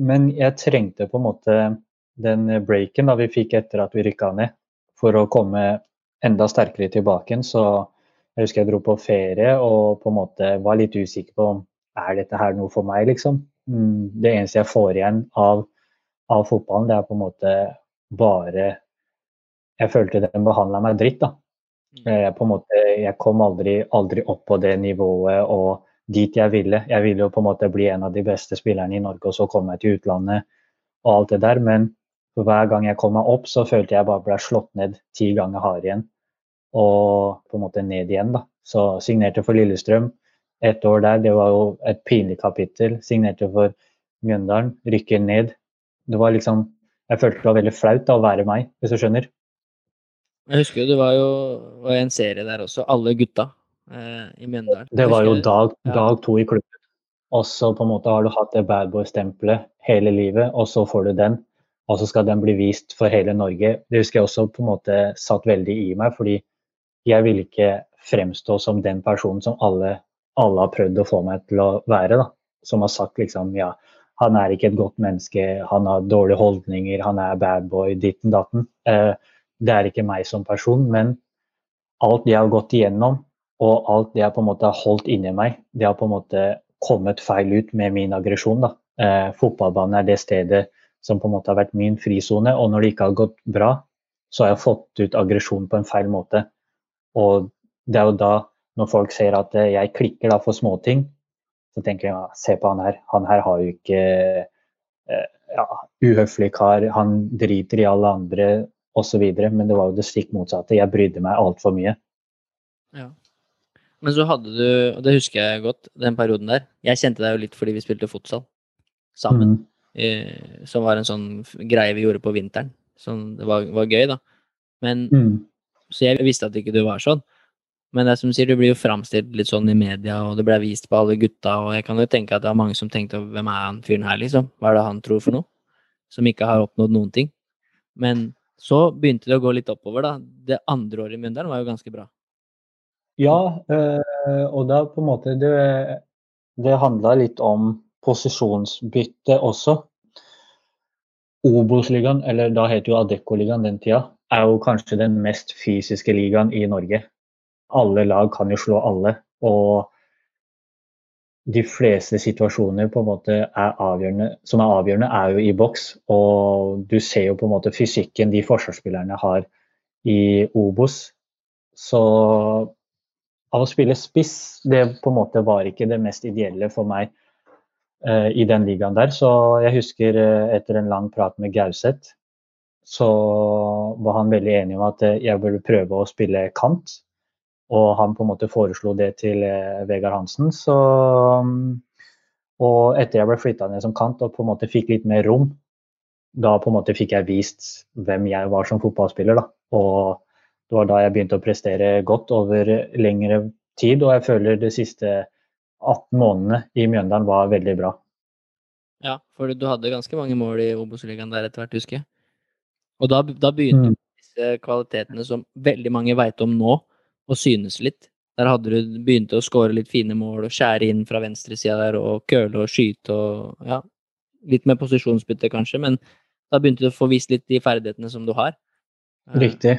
Men jeg trengte på en måte den breaken da vi fikk etter at vi rykka ned, for å komme enda sterkere tilbake. Så jeg husker jeg dro på ferie og på en måte var litt usikker på om er dette her noe for meg, liksom. mm, det eneste jeg får igjen av, av fotballen, det er på en måte bare Jeg følte den behandla meg dritt, da. Mm. Jeg, på en måte, jeg kom aldri, aldri opp på det nivået og dit jeg ville. Jeg ville jo på en måte bli en av de beste spillerne i Norge, og så komme jeg til utlandet og alt det der. Men hver gang jeg kom meg opp, så følte jeg bare ble slått ned ti ganger hardere igjen. Og på en måte ned igjen, da. Så signerte for Lillestrøm. Et år der, det var jo et pinlig kapittel. Signerte for Mjøndalen, rykker ned. Det var liksom Jeg følte det var veldig flaut da, å være meg, hvis du skjønner. Jeg husker jo det var jo var en serie der også, alle gutta eh, i Mjøndalen. Det var jo dag, Ja. dag to i klubben. Og så på en måte har du hatt det badboy-stempelet hele livet, og så får du den. Og så skal den bli vist for hele Norge. Det husker jeg også på en måte satt veldig i meg, fordi jeg ville ikke fremstå som den personen som alle, alle har prøvd å få meg til å være. da. Som har sagt liksom ja, han er ikke et godt menneske, han har dårlige holdninger, han er badboy, ditten datten. Eh, det er ikke meg som person, men alt jeg har gått igjennom, og alt det jeg på en måte har holdt inni meg, det har på en måte kommet feil ut med min aggresjon. Eh, fotballbanen er det stedet som på en måte har vært min frisone, og når det ikke har gått bra, så har jeg fått ut aggresjon på en feil måte. Og det er jo da, når folk ser at eh, jeg klikker da for småting, så tenker jeg ja, se på han her, han her har jo ikke eh, ja, uhøflig kar, han driter i alle andre osv. Men det var jo det stikk motsatte. Jeg brydde meg altfor mye. Ja. Men så hadde du, og det husker jeg godt, den perioden der. Jeg kjente deg jo litt fordi vi spilte fotsal sammen. Mm. Eh, som var en sånn greie vi gjorde på vinteren. Sånn, det var, var gøy, da. Men, Mm. så jeg visste at ikke du var sånn. Men det er som du sier, du blir jo framstilt litt sånn i media, og det ble vist på alle gutta, og jeg kan jo tenke at det er mange som tenkte hvem er han fyren her, liksom? Hva er det han tror for noe? Som ikke har oppnådd noen ting. Men så begynte det å gå litt oppover, da. Det andre året i Mjøndalen var jo ganske bra. Ja, øh, og da på en måte Det, det handla litt om posisjonsbytte også. Obos-ligaen, eller da het jo Adecco-ligaen den tida, er jo kanskje den mest fysiske ligaen i Norge. Alle lag kan jo slå alle, og de fleste situasjoner på en måte er avgjørende, som er avgjørende, er jo i boks. Og du ser jo på en måte fysikken de forsvarsspillerne har i Obos. Så av å spille spiss, det på en måte var ikke det mest ideelle for meg eh, i den ligaen der. Så jeg husker eh, etter en lang prat med Gauseth, så var han veldig enig om at eh, jeg burde prøve å spille kant. Og han på en måte foreslo det til eh, Vegard Hansen. Så, og etter jeg ble flytta ned som kant og på en måte fikk litt mer rom, da på en måte fikk jeg vist hvem jeg var som fotballspiller. da. Og det var da jeg begynte å prestere godt over lengre tid, og jeg føler de siste 18 månedene i Mjøndalen var veldig bra. Ja, for du hadde ganske mange mål i Obos-ligaen der etter hvert, husker jeg. Og da, da begynte Mm. disse kvalitetene som veldig mange veit om nå, å synes litt. Der hadde du begynt å skåre litt fine mål og skjære inn fra venstresida der og køle og skyte og ja, litt med posisjonsbytte kanskje, men da begynte du å få vist litt de ferdighetene som du har. Eh, Riktig.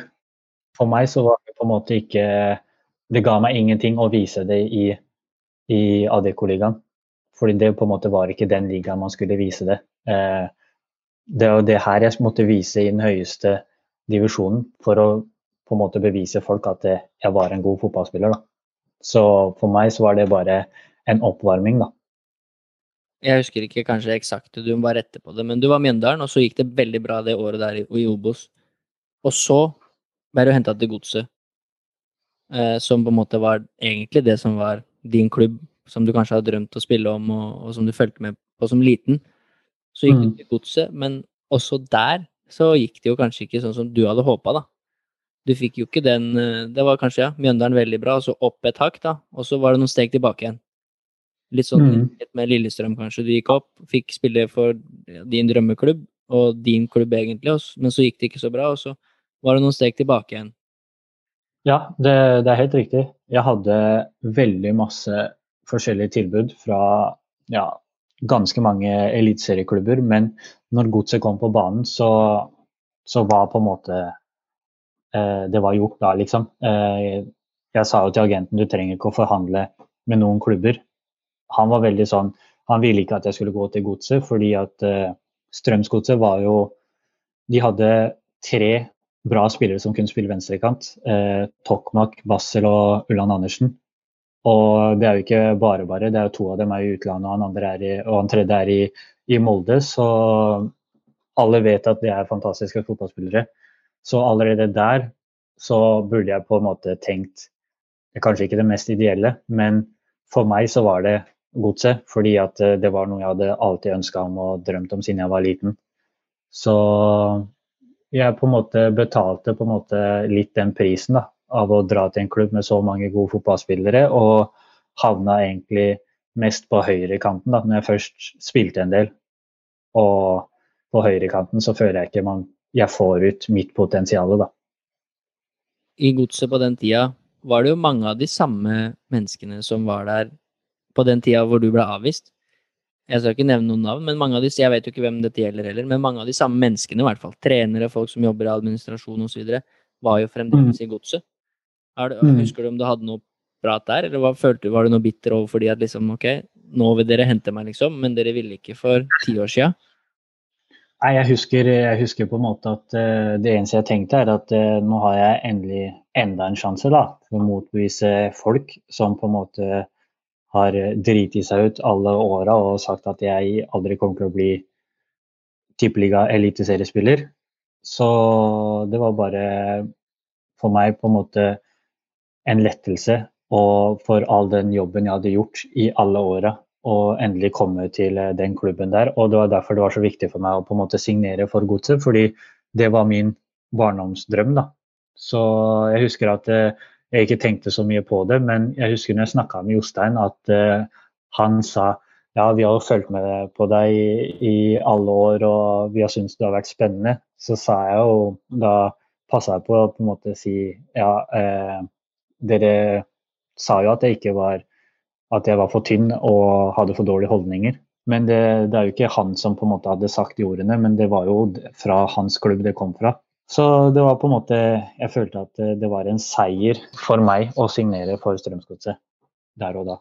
For meg så var det på en måte ikke Det ga meg ingenting å vise det i, i Adeccoligaen. Fordi det på en måte var ikke den ligaen man skulle vise det. Eh, det er jo det her jeg måtte vise i den høyeste divisjonen for å på en måte bevise folk at eh, jeg var en god fotballspiller. da. Så for meg så var det bare en oppvarming, da. Jeg husker ikke kanskje eksakt, du må bare rette på det, men du var Mjøndalen, og så gikk det veldig bra det året der i, i Obos. Og så ble du henta til Godset, eh, som på en måte var egentlig det som var din klubb, som du kanskje har drømt å spille om, og, og som du fulgte med på som liten. Så gikk Mm. du til Godset, men også der så gikk det jo kanskje ikke sånn som du hadde håpa, da. Du fikk jo ikke den eh, Det var kanskje, ja, Mjøndalen veldig bra, og så opp et hakk, da, og så var det noen steg tilbake igjen. Litt sånn Mm. litt med Lillestrøm, kanskje. Du gikk opp, fikk spille for din drømmeklubb, og din klubb egentlig, også, men så gikk det ikke så bra, og så var det noen steg tilbake igjen. Ja, det, det er helt riktig. Jeg hadde veldig masse forskjellige tilbud fra ja, ganske mange eliteserieklubber, men når Godset kom på banen, så, så var på en måte Det var gjort da, liksom. Eh, jeg sa jo til agenten du trenger ikke å forhandle med noen klubber. Han var veldig sånn han ville ikke at jeg skulle gå til Godset, fordi at uh, Strømsgodset var jo De hadde tre bra spillere som kunne spille venstrekant. Tokmak, Bassel og Ulland Andersen. Og det er jo ikke bare bare, det er jo to av dem er i utlandet, og han, andre er i, og han tredje er i, i Molde. Så alle vet at de er fantastiske fotballspillere. Så allerede der så burde jeg på en måte tenkt Kanskje ikke det mest ideelle, men for meg så var det godset. Fordi at eh, det var noe jeg hadde alltid ønska om og drømt om siden jeg var liten. Så jeg på en måte betalte på en måte litt den prisen da, av å dra til en klubb med så mange gode fotballspillere, og havna egentlig mest på høyrekanten da, når jeg først spilte en del. Og på høyrekanten så føler jeg ikke man, jeg får ut mitt potensial, da. I godset på den tida var det jo mange av de samme menneskene som var der på den tida hvor du ble avvist. Jeg skal ikke nevne noen navn, men mange av disse, jeg vet jo ikke hvem dette gjelder heller, men mange av de samme menneskene, i hvert fall, trenere, folk som jobber i administrasjon osv., var jo fremdeles mm. i godset. Mm. Husker du om du hadde noe prat der, eller hva, følte, var du noe bitter overfor de at liksom, ok, nå vil dere hente meg, liksom, men dere ville ikke for ti år sia? Nei, jeg husker, jeg husker, på en måte at uh, det eneste jeg tenkte, er at uh, nå har jeg endelig enda en sjanse da, for å motbevise folk som på en måte har driti seg ut alle åra og sagt at jeg aldri kommer til å bli tippeliga-eliteseriespiller. Så det var bare for meg på en måte en lettelse og for all den jobben jeg hadde gjort i alle åra og endelig komme til eh, den klubben der. Og det var derfor det var så viktig for meg å på en måte signere for Godset, fordi det var min barndomsdrøm. da. Så jeg husker at eh, jeg ikke tenkte så mye på det, men jeg husker når jeg snakka med Jostein, at uh, han sa ja, vi har jo fulgt med på deg i, i, alle år og vi har syntes det har vært spennende. Så sa jeg jo, da passa jeg på å på en måte si ja, eh, dere sa jo at jeg ikke var at jeg var for tynn og hadde for dårlige holdninger. Men det, det, er jo ikke han som på en måte hadde sagt de ordene, men det var jo fra hans klubb det kom fra. Så det var på en måte Jeg følte at det var en seier for meg å signere for Strømsgodset der og da.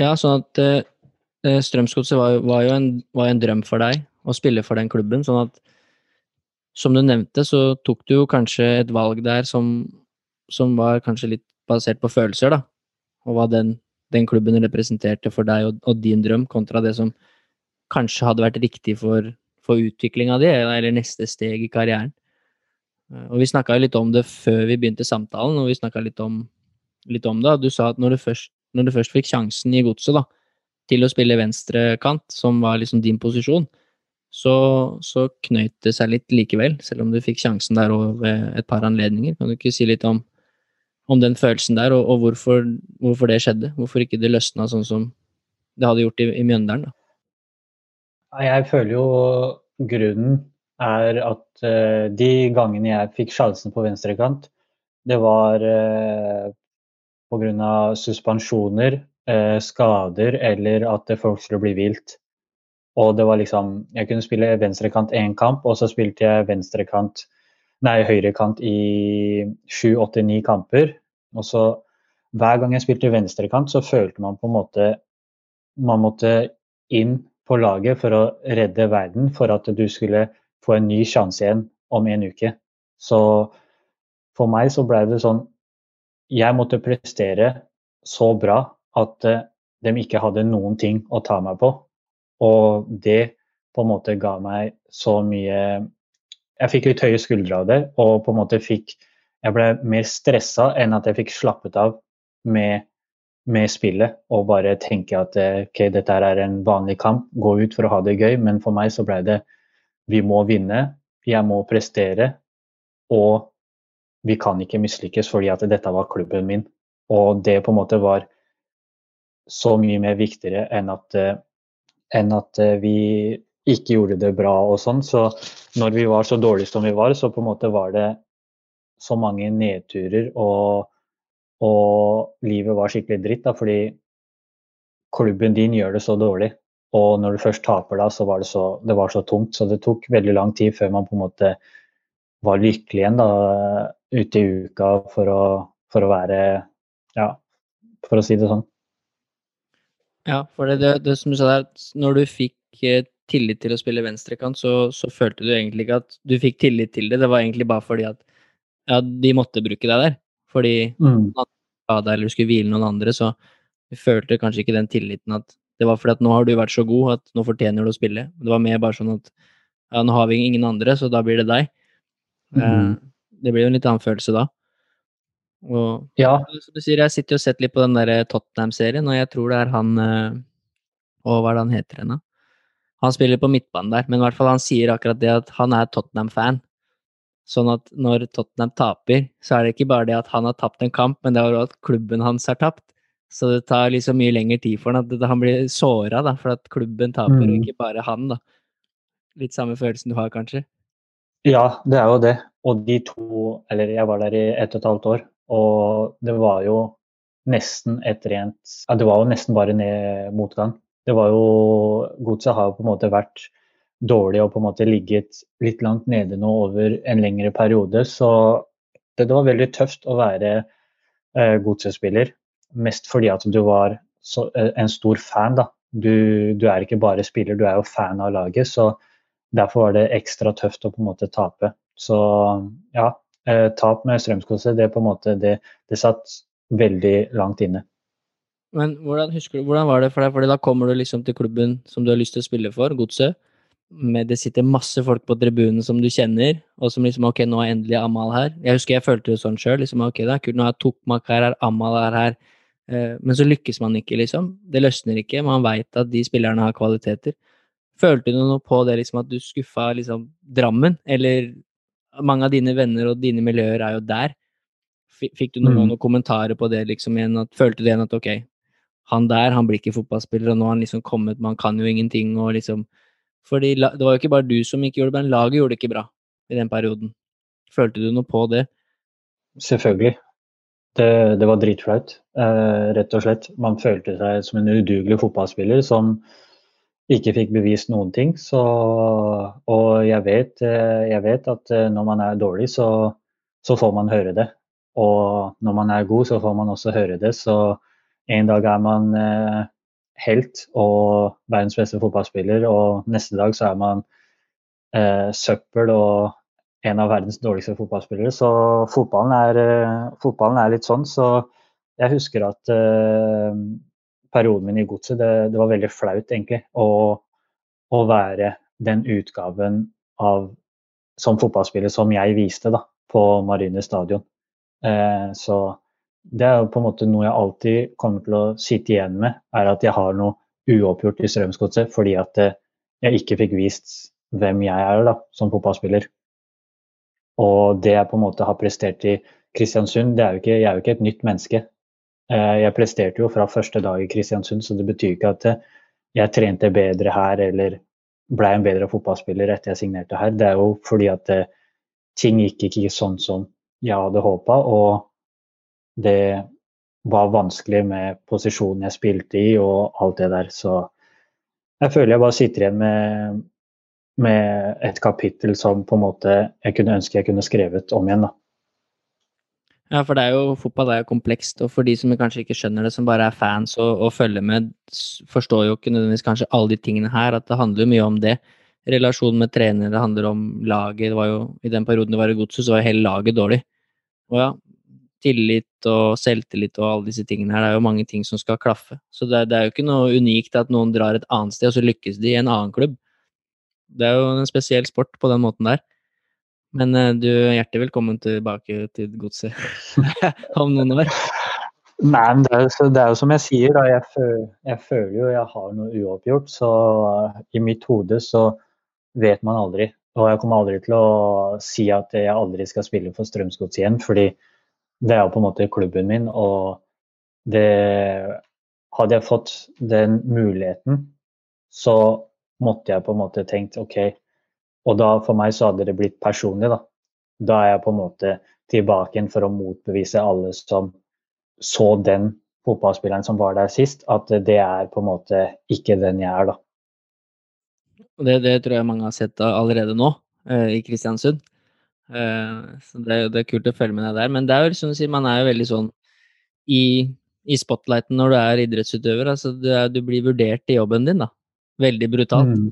Ja, sånn at uh, Strømsgodset var, var, jo en, var en drøm for deg å spille for den klubben. Sånn at som du nevnte, så tok du jo kanskje et valg der som, som var kanskje litt basert på følelser, da. Og hva den den klubben representerte for deg og, og, din drøm, kontra det som kanskje hadde vært riktig for, for utviklinga di, eller neste steg i karrieren. Eh, og Vi snakka litt om det før vi begynte samtalen, og vi snakka litt, litt, om det. Du sa at når du først, når du først fikk sjansen i godset til å spille venstrekant, som var liksom din posisjon, så, så knøyt det seg litt likevel, selv om du fikk sjansen der over et par anledninger. Kan du ikke si litt om om den følelsen der, og, og hvorfor, hvorfor, det skjedde. Hvorfor ikke det løsna sånn som det hadde gjort i, i Mjøndalen. Da. Jeg føler jo grunnen er at uh, de gangene jeg fikk sjansen på venstrekant, det var uh, eh, pga. suspensjoner, uh, skader eller at folk skulle bli vilt. Og det var liksom Jeg kunne spille venstrekant én kamp, og så spilte jeg venstrekant nei, høyrekant i sju, åtte, ni kamper. Og så hver gang jeg spilte venstrekant, så følte man på en måte Man måtte inn på laget for å redde verden, for at du skulle få en ny sjanse igjen om en uke. Så for meg så ble det sånn Jeg måtte prestere så bra at uh, de ikke hadde noen ting å ta meg på. Og det på en måte ga meg så mye Jeg fikk litt høye skuldre av det, og på en måte fikk jeg ble mer stressa enn at jeg fikk slappet av med, med spillet og bare tenke at ok, dette er en vanlig kamp, gå ut for å ha det gøy. Men for meg så ble det vi må vinne, jeg må prestere, og vi kan ikke mislykkes fordi at dette var klubben min. Og det på en måte var så mye mer viktigere enn at, enn at eh, vi ikke gjorde det bra og sånn. Så når vi var så dårlige som vi var, så på en måte var det så mange nedturer, og, og livet var skikkelig dritt. Da, fordi klubben din gjør det så dårlig. Og når du først taper da, så var det så, det var så tungt. Så det tok veldig lang tid før man på en måte var lykkelig igjen da, ute i uka for å, for å være Ja, for å si det sånn. Ja, for det, det, det som du sa der, når du fikk eh, tillit til å spille venstrekant, så, så følte du egentlig ikke at du fikk tillit til det. Det var egentlig bare fordi at ja, de måtte bruke deg der. Fordi Mm. skada eller du skulle hvile noen andre, så du følte kanskje ikke den tilliten at det var fordi at nå har du vært så god at nå fortjener du å spille. Det var mer bare sånn at ja, nå har vi ingen andre, så da blir det deg. Eh, Mm. det blir jo en litt annen følelse da. Og Ja, som du sier, jeg sitter og sett litt på den der Tottenham-serien, og jeg tror det er han Og hva er det han heter igjen, da? Han spiller på midtbanen der, men i hvert fall han sier akkurat det at han er Tottenham-fan. Sånn at når Tottenham taper, så er det ikke bare det at han har tapt en kamp, men det er også at klubben hans har tapt. Så det tar liksom mye lengre tid for han at han blir såra, for at klubben taper, og Mm. ikke bare han, da. Litt samme følelsen du har, kanskje. Ja, det er jo det. Og de to Eller jeg var der i ett og et halvt år, og det var jo nesten et rent ja, Det var jo nesten bare ned motgang. Det var jo Godset har jo på en måte vært dårlig og på en måte ligget litt langt nede nå over en lengre periode, så det, det var veldig tøft å være eh, Godset-spiller. Mest fordi at du var så, eh, en stor fan, da. Du, du er ikke bare spiller, du er jo fan av laget. så Derfor var det ekstra tøft å på en måte tape. Så ja, eh, tap med Strømsgodset, det på en måte det, det satt veldig langt inne. Men hvordan husker du, hvordan var det for deg? Fordi da kommer du liksom til klubben som du har lyst til å spille for, Godset. Med det sitter masse folk på tribunen som du kjenner, og som liksom Ok, nå er endelig Amal her. Jeg husker jeg følte det sånn sjøl. Liksom, ok, det er kult, nå er Tokmak her, er Amal er her. Eh, men så lykkes man ikke, liksom. Det løsner ikke. Man veit at de spillerne har kvaliteter. Følte du noe på det, liksom, at du skuffa liksom Drammen? Eller mange av dine venner og dine miljøer er jo der. Fikk du noen, Mm. noen kommentarer på det, liksom, igjen? At, følte du igjen at ok, han der, han blir ikke fotballspiller, og nå har han liksom kommet, man kan jo ingenting, og liksom Fordi det var jo ikke bare du som ikke gjorde det, men laget gjorde det ikke bra i den perioden. Følte du noe på det? Selvfølgelig. Det, det var dritflaut, eh, rett og slett. Man følte seg som en udugelig fotballspiller som ikke fikk bevist noen ting. Så, og jeg vet, eh, jeg vet at eh, når man er dårlig, så, så får man høre det. Og når man er god, så får man også høre det. Så en dag er man eh, helt og verdens beste fotballspiller, og neste dag så er man eh, søppel og en av verdens dårligste fotballspillere. Så fotballen er, eh, fotballen er litt sånn. Så jeg husker at perioden min i Godset, det, det var veldig flaut, egentlig. Å, å være den utgaven av som fotballspiller som jeg viste da, på Marine stadion. Eh, så det er jo på en måte noe jeg alltid kommer til å sitte igjen med, er at jeg har noe uoppgjort i Strømsgodset fordi at eh, jeg ikke fikk vist hvem jeg er da, som fotballspiller. Og det jeg på en måte har prestert i Kristiansund, det er jo ikke, jeg er jo ikke et nytt menneske. Eh, Jeg presterte jo fra første dag i Kristiansund, så det betyr ikke at eh, jeg trente bedre her eller ble en bedre fotballspiller etter jeg signerte her. Det er jo fordi at ting gikk ikke sånn som jeg hadde håpa, og det var vanskelig med posisjonen jeg spilte i og alt det der. Så jeg føler jeg bare sitter igjen med, med et kapittel som på en måte jeg kunne ønske jeg kunne skrevet om igjen. da. Ja, for det er jo, fotball er jo komplekst, og for de som kanskje ikke skjønner det, som bare er fans og, og følger med, forstår jo ikke nødvendigvis kanskje alle de tingene her, at det handler jo mye om det. Relasjonen med trener, det handler om laget. Det var jo, I den perioden det var i Godset, så var jo hele laget dårlig. Og ja, tillit og selvtillit og alle disse tingene her, det er jo mange ting som skal klaffe. Så det, det er jo ikke noe unikt at noen drar et annet sted, og så lykkes de i en annen klubb. Det er jo en spesiell sport på den måten der. Men eh, du er hjertelig velkommen tilbake til Godset om noen år. Nei, men det er, jo det er jo som jeg sier, da. Jeg, føler, jeg føler jo jeg har noe uoppgjort. Så i mitt hode så vet man aldri. Og jeg kommer aldri til å si at jeg aldri skal spille for Strømsgods igjen, fordi det er jo på en måte klubben min. Og det Hadde jeg fått den muligheten, så måtte jeg på en måte tenkt OK. Og da for meg så hadde det blitt personlig, da. Da er jeg på en måte tilbake igjen for å motbevise alle som så den fotballspilleren som var der sist, at det er på en måte ikke den jeg er, da. Det, det tror jeg mange har sett allerede nå, eh, i Kristiansund. Eh, så det, er det er kult å følge med deg der. Men det er jo som å si, man er jo veldig sånn i i spotlighten når du er idrettsutøver. Altså, du, er, du blir vurdert i jobben din, da. Veldig brutalt. Mm.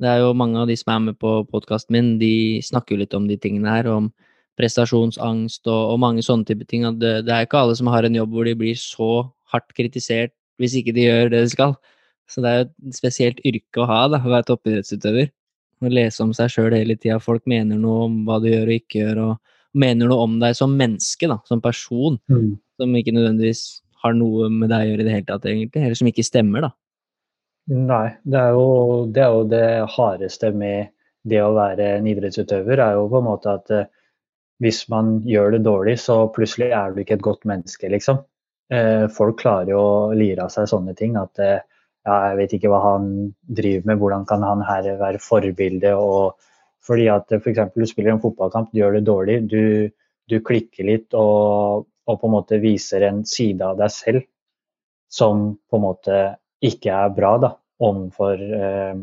Det er jo mange av de som er med på podkasten min, de snakker jo litt om de tingene her. Om prestasjonsangst og, og mange sånne type ting. Det, det, er ikke alle som har en jobb hvor de blir så hardt kritisert hvis ikke de gjør det de skal. Så det er jo et spesielt yrke å ha, da, å være toppidrettsutøver. Å lese om seg sjøl hele tida. Folk mener noe om hva du gjør og ikke gjør, og mener noe om deg som menneske, da, som person. Mm. Som ikke nødvendigvis har noe med deg å gjøre i det hele tatt, egentlig. Eller som ikke stemmer, da. Nei, det er jo det, er jo det hardeste med det å være en idrettsutøver, er jo på en måte at eh, hvis man gjør det dårlig, så plutselig er du ikke et godt menneske, liksom. Eh, folk klarer jo å lire av seg sånne ting. At eh, ja, jeg vet ikke hva han driver med, hvordan kan han her være forbilde? og fordi at f.eks. For du spiller en fotballkamp, du gjør det dårlig, du, du klikker litt og, og, på en måte viser en side av deg selv som på en måte ikke er bra da, overfor eh,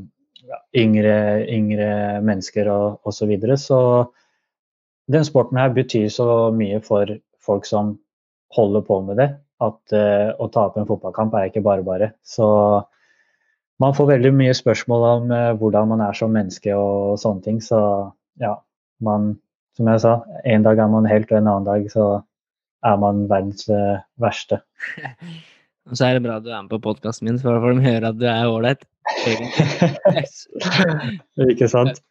yngre, yngre, mennesker og osv. Så, videre. så den sporten her betyr så mye for folk som holder på med det, at uh, å tape en fotballkamp er ikke bare bare. Så man får veldig mye spørsmål om uh, hvordan man er som menneske og sånne ting. Så ja, man Som jeg sa, en dag er man helt, og en annen dag så er man verdens uh, verste. Og så er det bra at du er med på podkasten min, for da får de høre at du er ålreit. ikke sant?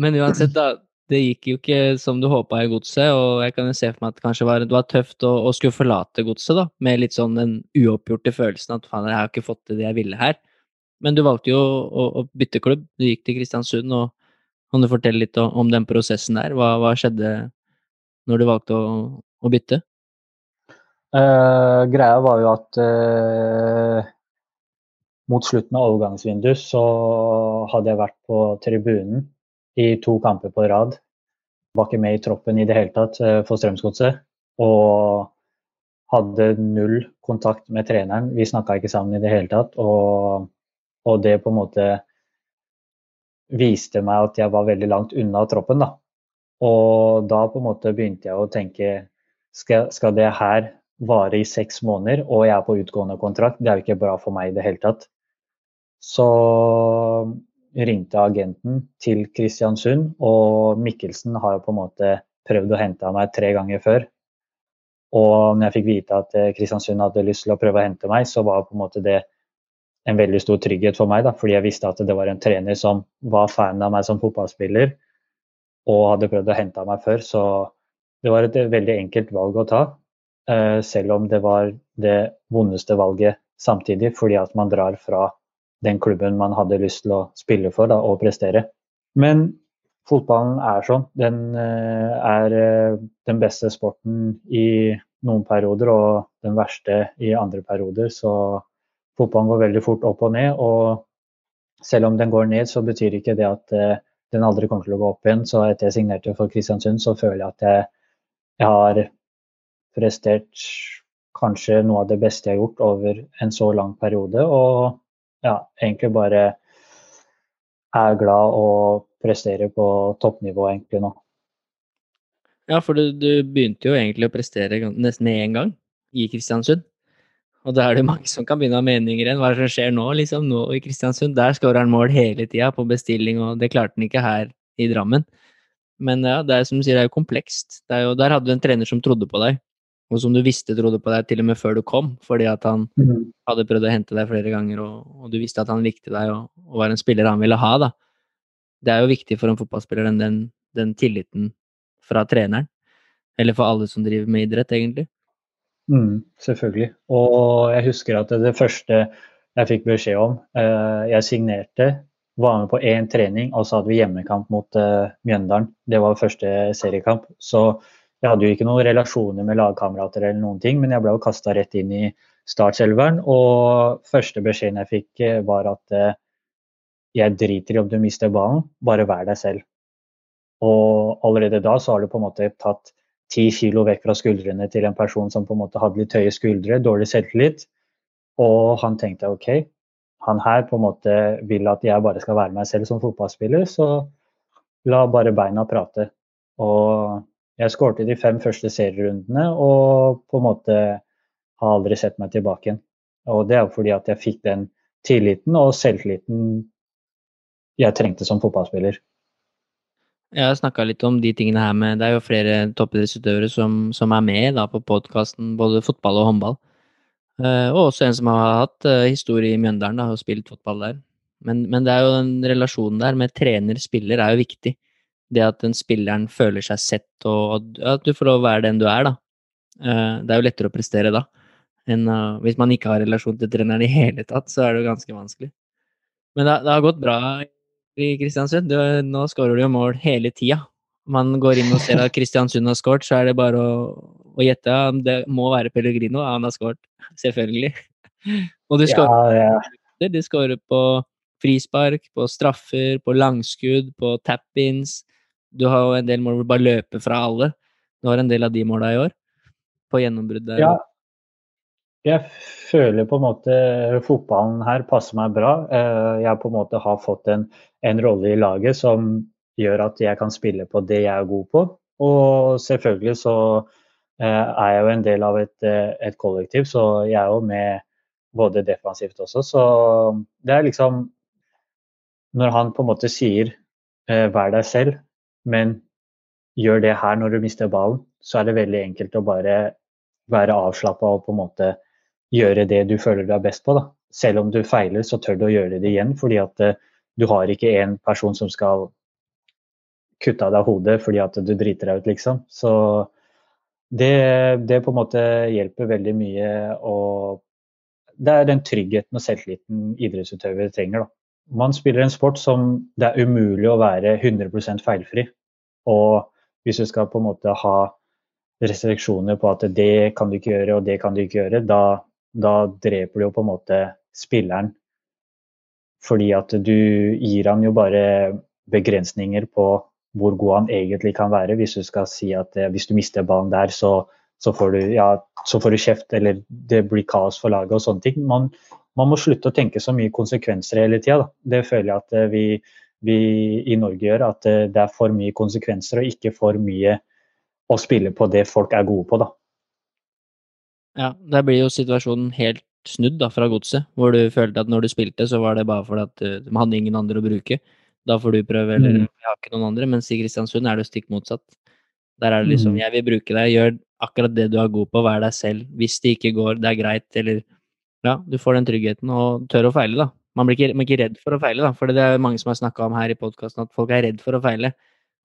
Men uansett, da. Det gikk jo ikke som du håpa i godset, og jeg kan jo se for meg at det kanskje var, det var tøft å, å, skulle forlate godset, da, med litt sånn den uoppgjorte følelsen at faen, jeg har ikke fått til det jeg ville her. Men du valgte jo å, å bytte klubb. Du gikk til Kristiansund, og kan du fortelle litt om den prosessen der? Hva, hva skjedde når du valgte å, å bytte? Uh, greia var jo at uh, mot slutten av overgangsvinduet så hadde jeg vært på tribunen i to kamper på rad. Var ikke med i troppen i det hele tatt uh, for Strømsgodset. Og hadde null kontakt med treneren. Vi snakka ikke sammen i det hele tatt. Og, og, det på en måte viste meg at jeg var veldig langt unna troppen, da. Og da på en måte begynte jeg å tenke skal, skal det her vare i seks måneder, og jeg er på utgående kontrakt. Det er jo ikke bra for meg i det hele tatt. Så ringte agenten til Kristiansund, og Mikkelsen har jo på en måte prøvd å hente meg tre ganger før. Og når jeg fikk vite at eh, Kristiansund hadde lyst til å prøve å hente meg, så var på en måte det en veldig stor trygghet for meg, da, fordi jeg visste at det var en trener som var fan av meg som fotballspiller og hadde prøvd å hente meg før. Så det var et veldig enkelt valg å ta. Eh, selv om det var det vondeste valget samtidig, fordi at man drar fra den klubben man hadde lyst til å spille for da, og prestere. Men fotballen er sånn. Den eh, er eh, den beste sporten i noen perioder og den verste i andre perioder. Så fotballen går veldig fort opp og ned. Og selv om den går ned, så betyr ikke det at den aldri kommer til å gå opp igjen. Så etter jeg signerte for Kristiansund, så føler jeg at jeg, jeg har prestert kanskje noe av det beste jeg har gjort over en så lang periode. Og ja, egentlig bare er glad og presterer på toppnivå egentlig nå. Ja, for du, du, begynte jo egentlig å prestere nesten med en gang i Kristiansund. Og da er det mange som kan begynne å ha meninger igjen. Hva som skjer nå, liksom? Nå i Kristiansund, der skårer han mål hele tida på bestilling, og det klarte han ikke her i Drammen. Men ja, det er som du sier, det er jo komplekst. Er jo, der hadde du en trener som trodde på deg og som du visste trodde på deg til og med før du kom, fordi at han mm. hadde prøvd å hente deg flere ganger, og, og du visste at han likte deg og, og, var en spiller han ville ha, da. Det er jo viktig for en fotballspiller, den, den, den, tilliten fra treneren. Eller for alle som driver med idrett, egentlig. Mm, selvfølgelig. Og jeg husker at det, det første jeg fikk beskjed om eh, Jeg signerte, var med på én trening, og så hadde vi hjemmekamp mot eh, Mjøndalen. Det var første seriekamp. Så jeg hadde jo ikke noen relasjoner med lagkamerater eller noen ting, men jeg ble jo kasta rett inn i startselveren. Og første beskjeden jeg fikk, eh, var at eh, jeg driter i om du mister ballen, bare vær deg selv. Og allerede da så har du på en måte tatt ti kilo vekk fra skuldrene til en person som på en måte hadde litt høye skuldre, dårlig selvtillit. Og han tenkte OK, han her på en måte vil at jeg bare skal være meg selv som fotballspiller, så la bare beina prate. Og jeg skårte de fem første serierundene og på en måte har aldri sett meg tilbake igjen. Og det er jo fordi at jeg fikk den tilliten og selvtilliten jeg trengte som fotballspiller. Jeg har snakka litt om de tingene her med Det er jo flere toppidrettsutøvere som, som, er med da, på podkasten, både fotball og håndball. Uh, og også en som har hatt uh, historie i Mjøndalen da, og spilt fotball der. Men, men, det er jo den relasjonen der med trener-spiller er jo viktig. Det at den spilleren føler seg sett, og at du får lov å være den du er, da. Uh, det er jo lettere å prestere da. Enn hvis man ikke har relasjon til treneren i hele tatt, så er det jo ganske vanskelig. Men det, det har gått bra i Kristiansund. Du, nå skårer du jo mål hele tida. Man går inn og ser at Kristiansund har skåret, så er det bare å, å gjette. Det må være Pellegrino. Han har skåret. Selvfølgelig. Og du skårer ja, ja. Du skårer på frispark, på straffer, på langskudd, på tap-ins. Du har jo en del mål hvor du bare løper fra alle. Du har en del av de måla i år. På gjennombrudd der. Ja, jeg føler på en måte fotballen her passer meg bra. Eh, jeg på en måte har fått en, en rolle i laget som gjør at jeg kan spille på det jeg er god på. Og selvfølgelig så eh, er jeg jo en del av et, eh, et kollektiv, så jeg er jo med både defensivt også. Så det er liksom Når han på en måte sier 'vær deg selv', men gjør det her når du mister ballen, så er det veldig enkelt å bare være avslappa og på en måte gjøre det du føler du er best på. Da. Selv om du feiler, så tør du å gjøre det igjen, fordi at uh, du har ikke en person som skal kutte av deg hodet fordi at du driter deg ut, liksom. Så det, det på en måte hjelper veldig mye. og det er den tryggheten og selvtilliten idrettsutøvere trenger. Da. Man spiller en sport som det er umulig å være 100% feilfri. Og hvis du skal på en måte ha restriksjoner på at det kan du ikke gjøre og det kan du ikke gjøre, da, da dreper du jo på en måte spilleren. Fordi at du gir han jo bare begrensninger på hvor god han egentlig kan være. Hvis du skal si at eh, hvis du mister ballen der, så, så, får, du, ja, så får, du, kjeft, eller det blir kaos for laget og sånne ting. Man, man må slutte å tenke så mye konsekvenser hele tida. Det føler jeg at eh, vi, vi, i Norge gjør. At eh, det er for mye konsekvenser og ikke for mye å spille på det folk er gode på. da. Ja, der blir jo situasjonen helt snudd da, fra godset, hvor du følte at når du spilte, så var det bare fordi at man de hadde ingen andre å bruke. Da får du prøve, eller mm. jeg har ikke noen andre. Mens i Kristiansund er det stikk motsatt. Der er det liksom mm. jeg vil bruke deg, gjør akkurat det du er god på, vær deg selv. Hvis det ikke går, det er greit, eller Ja, du får den tryggheten og tør å feile, da. Man blir ikke, man blir ikke redd for å feile, da. For det er mange som har snakka om her i podkasten at folk er redd for å feile.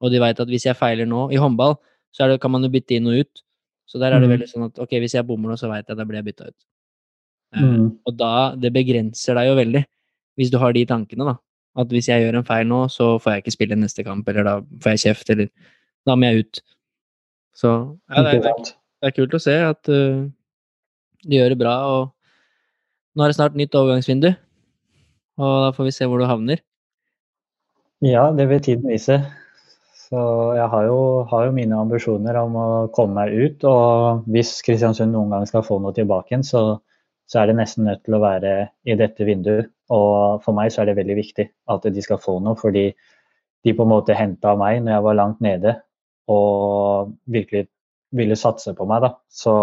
Og de veit at hvis jeg feiler nå, i håndball, så det, kan man jo bytte inn og ut. Så der er det mm. veldig sånn at ok, hvis jeg bommer nå, så veit jeg at da blir jeg bytta ut. Eh, mm. Og da Det begrenser deg jo veldig, hvis du har de tankene, da. At hvis jeg gjør en feil nå, så får jeg ikke spille neste kamp, eller da får jeg kjeft, eller da må jeg ut. Så ja, det, er, det er kult å se at uh, de gjør det bra, og nå er det snart nytt overgangsvindu, og da får vi se hvor du havner. Ja, det vil tiden vise. Så jeg har jo, har jo, mine ambisjoner om å komme meg ut. Og hvis Kristiansund noen gang skal få noe tilbake igjen, så, så, er det nesten nødt til å være i dette vinduet. Og for meg så er det veldig viktig at de skal få noe, fordi de på en måte henta meg når jeg var langt nede og virkelig ville satse på meg. da. Så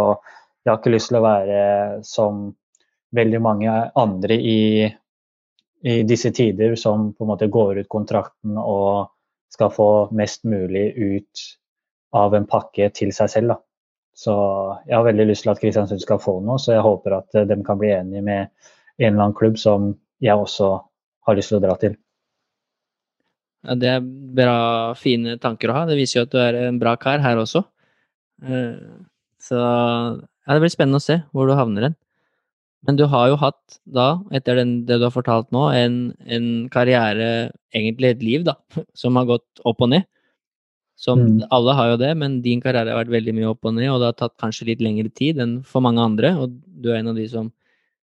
jeg har ikke lyst til å være som veldig mange andre i, i disse tider som på en måte går ut kontrakten og skal få mest mulig ut av en pakke til seg selv. Da. Så jeg har veldig lyst til at Kristiansund skal få noe, så jeg håper at eh, de kan bli enige med en eller annen klubb som jeg også har lyst til å dra til. Ja, Det er bra, fine tanker å ha. Det viser jo at du er en bra kar her også. Eh, så ja, det blir spennende å se hvor du havner hen. Men du har jo hatt da, etter den, det du har fortalt nå, en, en, karriere, egentlig et liv, da, som har gått opp og ned. Som mm. Alle har jo det, men din karriere har vært veldig mye opp og ned, og det har tatt kanskje litt lengre tid enn for mange andre. Og du er en av de som,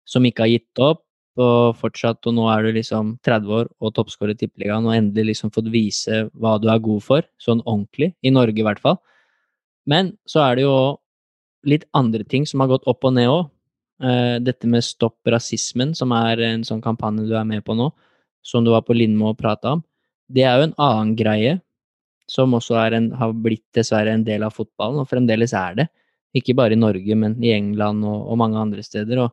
som ikke har gitt opp, og fortsatt, og nå er du liksom 30 år og toppskårer i Tippeligaen og endelig liksom fått vise hva du er god for, sånn ordentlig, i Norge i hvert fall. Men så er det jo litt andre ting som har gått opp og ned òg. Uh, dette med Stopp rasismen, som er en sånn kampanje du er med på nå, som du var på Lindmo og prata om, det er jo en annen greie, som også en, har blitt dessverre en del av fotballen, og fremdeles er det, Ikke bare i Norge, men i England og, og mange andre steder. Og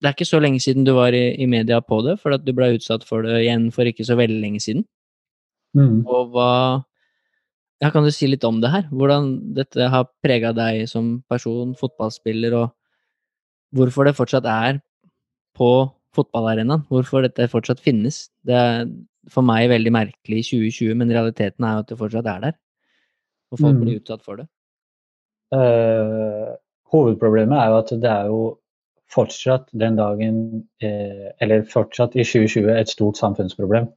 det er ikke så lenge siden du var i, i media på det, for at du ble utsatt for det igjen for ikke så veldig lenge siden. Mm. Og hva ja, Kan du si litt om det her? Hvordan dette har prega deg som person, fotballspiller, og hvorfor det fortsatt er på fotballarenaen? Hvorfor dette fortsatt finnes? Det er for meg veldig merkelig i 2020, men realiteten er jo at det fortsatt er der. Og folk Mm. blir utsatt for det. Uh, hovedproblemet er jo at det er jo fortsatt den dagen, eh, eller fortsatt i 2020, et stort samfunnsproblem.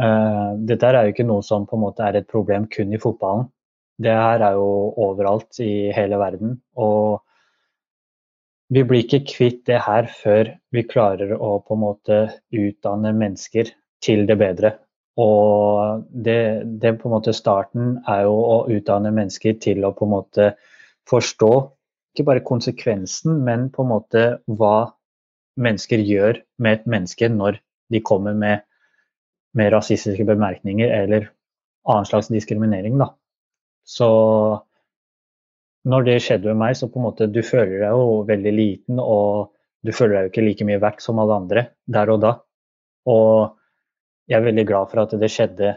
Uh, dette er jo ikke noe som på en måte er et problem kun i fotballen. Det her er jo overalt i hele verden. Og vi blir ikke kvitt det her før vi klarer å på en måte utdanne mennesker til det bedre. Og det, det på en måte starten er jo å utdanne mennesker til å på en måte forstå ikke bare konsekvensen, men på en måte hva mennesker gjør med et menneske når de kommer med, med rasistiske bemerkninger eller annen slags diskriminering. Da. Så når det skjedde med meg, så på en måte du føler deg jo veldig liten, og du føler deg jo ikke like mye verdt som alle andre der og da. Og jeg er veldig glad for at det skjedde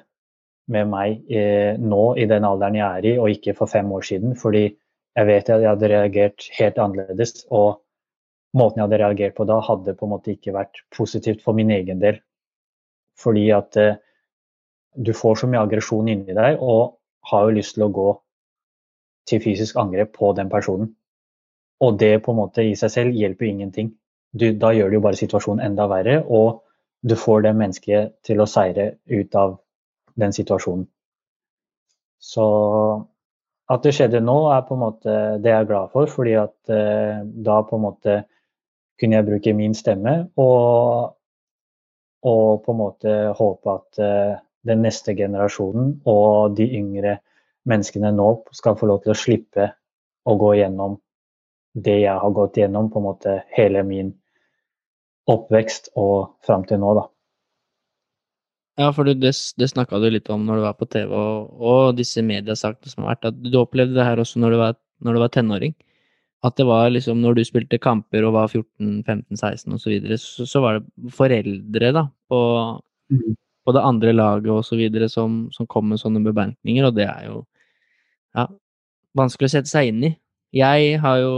med meg eh, nå i den alderen jeg er i, og ikke for fem år siden. Fordi jeg vet at jeg hadde reagert helt annerledes. Og måten jeg hadde reagert på da, hadde på en måte ikke vært positivt for min egen del. Fordi at eh, du får så mye aggresjon inni deg, og har jo lyst til å gå til fysisk angrep på den personen. Og det på en måte i seg selv hjelper jo ingenting. Du, da gjør det jo bare situasjonen enda verre, og du får det mennesket til å seire ut av den situasjonen. Så at det skjedde nå, er på en måte det jeg er glad for, fordi at eh, da på en måte kunne jeg bruke min stemme og, og på en måte håpe at eh, den neste generasjonen og de yngre menneskene nå skal få lov til å slippe å gå gjennom det jeg har gått gjennom på en måte hele min oppvekst og fram til nå, da. Ja, for det, det snakka du litt om når du var på TV, og, og disse mediesakene som har vært. At du opplevde det her også når du var, når du var tenåring. At det var liksom når du spilte kamper og var 14-15-16 osv., så, videre, så så var det foreldre da, på, mm. på det andre laget osv. Som, som kom med sånne bemerkninger, og det er jo ja, vanskelig å sette seg inn i. Jeg har jo,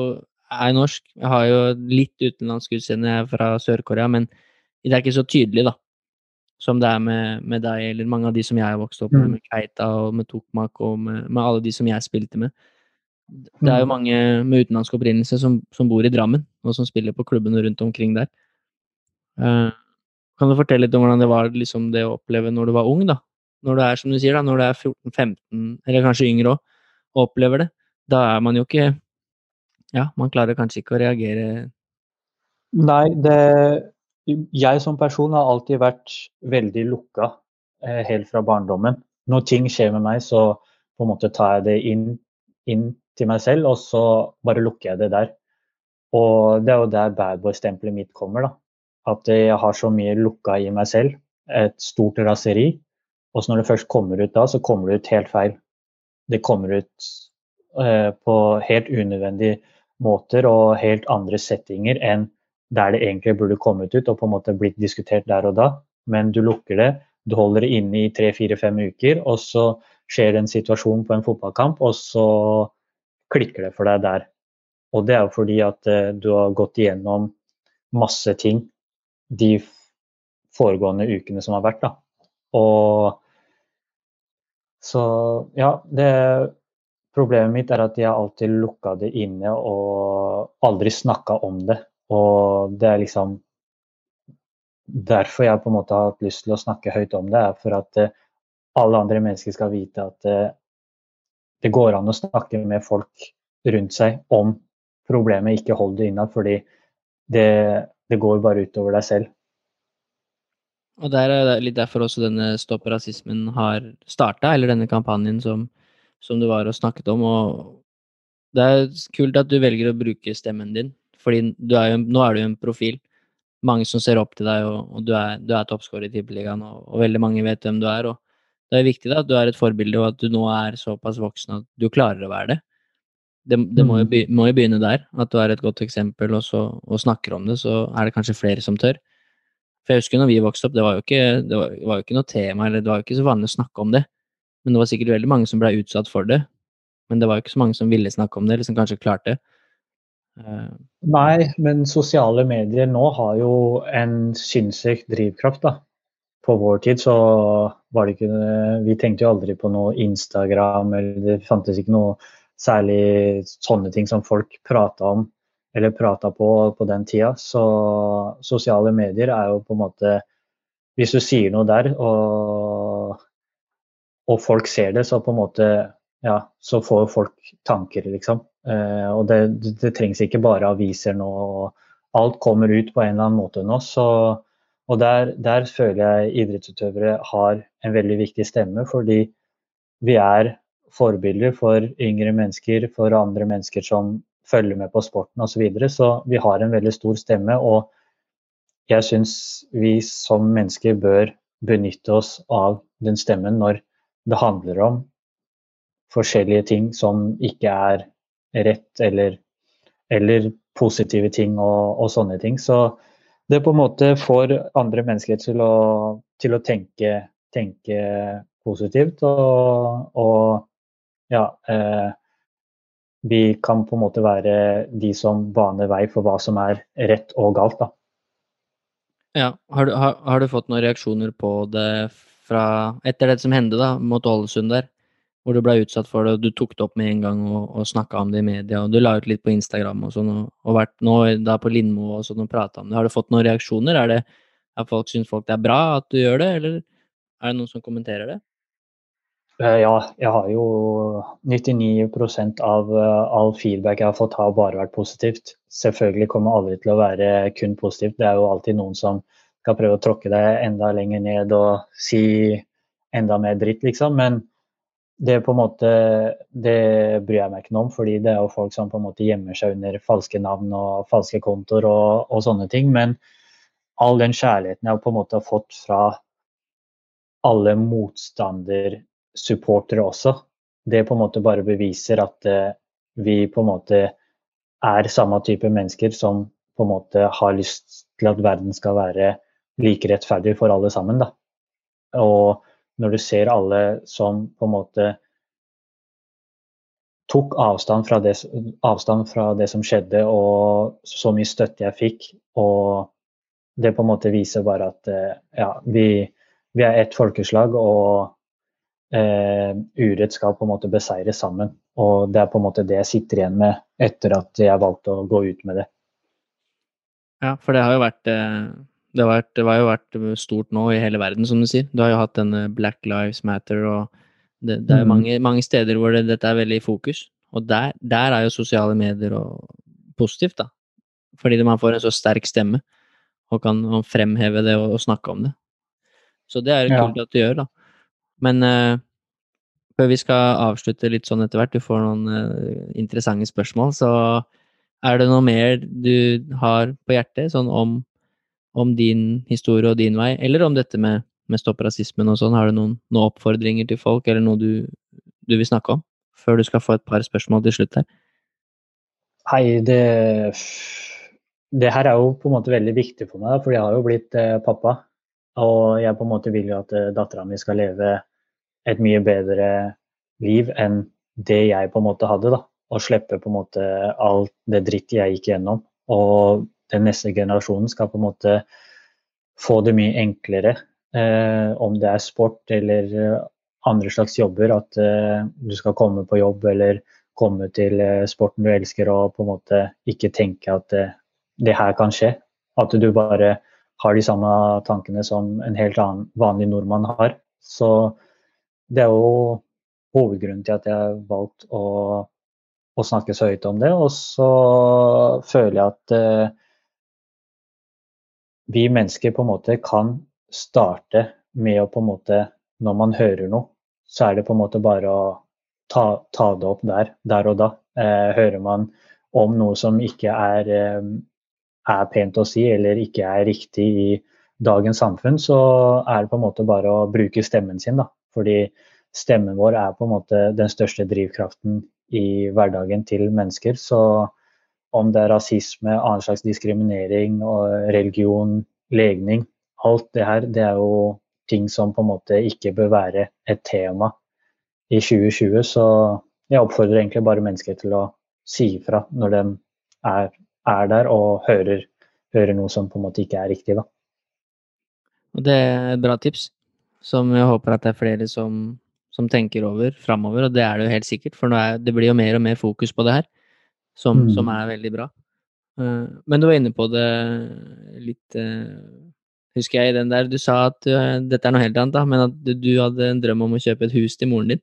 er norsk, jeg har jo litt utenlandsk utseende, fra Sør-Korea, men det er ikke så tydelig, da. Som det er med, med deg eller mange av de som jeg har vokst opp med, Mm. med Keita og med Tokmak og med, med alle de som jeg spilte med. Det er jo Mm. mange med utenlandsk opprinnelse som, som bor i Drammen, og som spiller på klubbene rundt omkring der. Uh, kan du fortelle litt om hvordan det var liksom, det å oppleve når du var ung, da? Når du er, som du sier, da, når du er 14-15, eller kanskje yngre òg, opplever det. Da er man jo ikke Ja, man klarer kanskje ikke å reagere Nei, det Jeg som person har alltid vært veldig lukka eh, helt fra barndommen. Når ting skjer med meg, så på en måte tar jeg det inn, inn til meg selv, og så bare lukker jeg det der. Og det er jo der badboy-stempelet mitt kommer, da. At jeg har så mye lukka i meg selv. Et stort raseri. Og så når det først kommer ut da, så kommer det ut helt feil. Det kommer ut eh, på helt unødvendige måter og helt andre settinger enn der det egentlig burde kommet ut og på en måte blitt diskutert der og da. Men du lukker det, du holder det inne i tre-fire-fem uker, og så skjer det en situasjon på en fotballkamp, og så klikker det for deg der. Og det er jo fordi at eh, du har gått igjennom masse ting de foregående ukene som har vært. da. Og så ja, det Problemet mitt er at jeg alltid lukka det inne og aldri snakka om det. Og det er liksom derfor jeg på en måte har hatt lyst til å snakke høyt om det, er for at eh, alle andre mennesker skal vite at eh, det går an å snakke med folk rundt seg om problemet, ikke hold det inna, fordi det, det går bare utover deg selv. Og der er det litt derfor også denne Stopp rasismen har starta, eller denne kampanjen som, som du var og snakket om. Og det er kult at du velger å bruke stemmen din, fordi er jo, nå er du jo en profil. Mange som ser opp til deg, og, og du er, du er toppskårer i Tippeligaen, og, og veldig mange vet hvem du er. og Det er viktig da, at du er et forbilde, og at du nå er såpass voksen at du klarer å være det. Det, det må, jo Mm. be, må jo begynne der, at du er et godt eksempel og, så, og snakker om det, så er det kanskje flere som tør. For jeg husker når vi vokste opp, det var jo ikke, det var, var jo ikke noe tema, eller det var jo ikke så vanlig å snakke om det. Men det var sikkert veldig mange som ble utsatt for det. Men det var jo ikke så mange som ville snakke om det, eller som kanskje klarte. det. Nei, men sosiale medier nå har jo en sinnssyk drivkraft, da. På vår tid så var det ikke Vi tenkte jo aldri på noe Instagram, eller det fantes ikke noe særlig sånne ting som folk prata om, eller prata på på den tida. Så sosiale medier er jo på en måte Hvis du sier noe der, og, og folk ser det, så på en måte Ja, så får folk tanker, liksom. Eh, og det, det, trengs ikke bare aviser nå. og Alt kommer ut på en eller annen måte nå. Så, og der, der føler jeg idrettsutøvere har en veldig viktig stemme, fordi vi er forbilder for yngre mennesker, for andre mennesker som følger med på sporten osv. Så, videre. så vi har en veldig stor stemme. Og jeg syns vi som mennesker bør benytte oss av den stemmen når det handler om forskjellige ting som ikke er rett, eller, eller positive ting og, og, sånne ting. Så det på en måte får andre mennesker til å, til å tenke, tenke, positivt. Og, og ja eh, Vi kan på en måte være de som baner vei for hva som er rett og galt. da. Ja, har du, har, har du fått noen reaksjoner på det fra etter det som hendte da, mot Ålesund der? hvor du ble utsatt for det, og du tok det opp med en gang og, og snakka om det i media, og du la ut litt på Instagram og sånn, og, og vært nå da på Lindmo og sånn og prata om det. Har du fått noen reaksjoner? Er det at folk syns folk det er bra at du gjør det, eller er det noen som kommenterer det? Ja, jeg har jo 99% av all feedback jeg har fått, har bare vært positivt. Selvfølgelig kommer aldri til å være kun positivt. Det er jo alltid noen som skal prøve å tråkke deg enda lenger ned og si enda mer dritt, liksom. Men det på en måte, det bryr jeg meg ikke noe om, fordi det er jo folk som på en måte gjemmer seg under falske navn og falske kontoer og, og sånne ting. Men all den kjærligheten jeg på en måte har fått fra alle motstandersupportere også, det på en måte bare beviser at uh, vi på en måte er samme type mennesker som på en måte har lyst til at verden skal være like rettferdig for alle sammen. Da. Og når du ser alle som på en måte tok avstand fra, det, avstand fra det som skjedde, og så mye støtte jeg fikk. Og det på en måte viser bare at ja, vi, vi er ett folkeslag, og eh, urett skal på en måte beseires sammen. Og det er på en måte det jeg sitter igjen med etter at jeg valgte å gå ut med det. Ja, for det har jo vært eh det har, vært, det har, jo vært stort nå i hele verden, som du sier. Du har jo hatt denne Black Lives Matter, og det, det er jo mange, mange, steder hvor det, dette er veldig i fokus. Og der, der, er jo sosiale medier og positivt, da. Fordi man får en så sterk stemme og kan fremheve det og, og snakke om det. Så det er jo kult ja. at du gjør, da. Men uh, før vi skal avslutte litt sånn etter hvert, du får noen uh, interessante spørsmål, så er det noe mer du har på hjertet, sånn om om din historie og din vei, eller om dette med, med stopp rasismen og sånn. Har du noen, noen, oppfordringer til folk, eller noe du, du, vil snakke om? Før du skal få et par spørsmål til slutt her. Hei, det, det her er jo på en måte veldig viktig for meg, for jeg har jo blitt eh, pappa. Og jeg på en måte vil jo at eh, dattera mi skal leve et mye bedre liv enn det jeg på en måte hadde. da. Og slippe på en måte alt det dritt jeg gikk gjennom. Og den neste generasjonen skal på en måte få det mye enklere. Eh, om det er sport eller eh, andre slags jobber, at eh, du skal komme på jobb eller komme til eh, sporten du elsker og på en måte ikke tenke at eh, det her kan skje. At du bare har de samme tankene som en helt annen vanlig nordmann har. Så det er jo hovedgrunnen til at jeg har valgt å, å snakke så høyt om det. Og så føler jeg at eh, vi mennesker på en måte kan starte med å på en måte Når man hører noe, så er det på en måte bare å ta, ta det opp der, der og da. Eh, hører man om noe som ikke er, eh, er pent å si, eller ikke er riktig i dagens samfunn, så er det på en måte bare å bruke stemmen sin. da. Fordi stemmen vår er på en måte den største drivkraften i hverdagen til mennesker. Så om det er rasisme, annen slags diskriminering, religion, legning, alt det her, det er jo ting som på en måte ikke bør være et tema i 2020. Så jeg oppfordrer egentlig bare mennesker til å si ifra når de er, er der og hører, hører, noe som på en måte ikke er riktig. da. Og Det er et bra tips, som jeg håper at det er flere som, som tenker over framover. Og det er det jo helt sikkert, for er, det blir jo mer og mer fokus på det her, som, mm. som er veldig bra. Uh, men du var inne på det litt uh, Husker jeg i den der du sa at uh, dette er noe helt annet, da, men at du, du, hadde en drøm om å kjøpe et hus til moren din.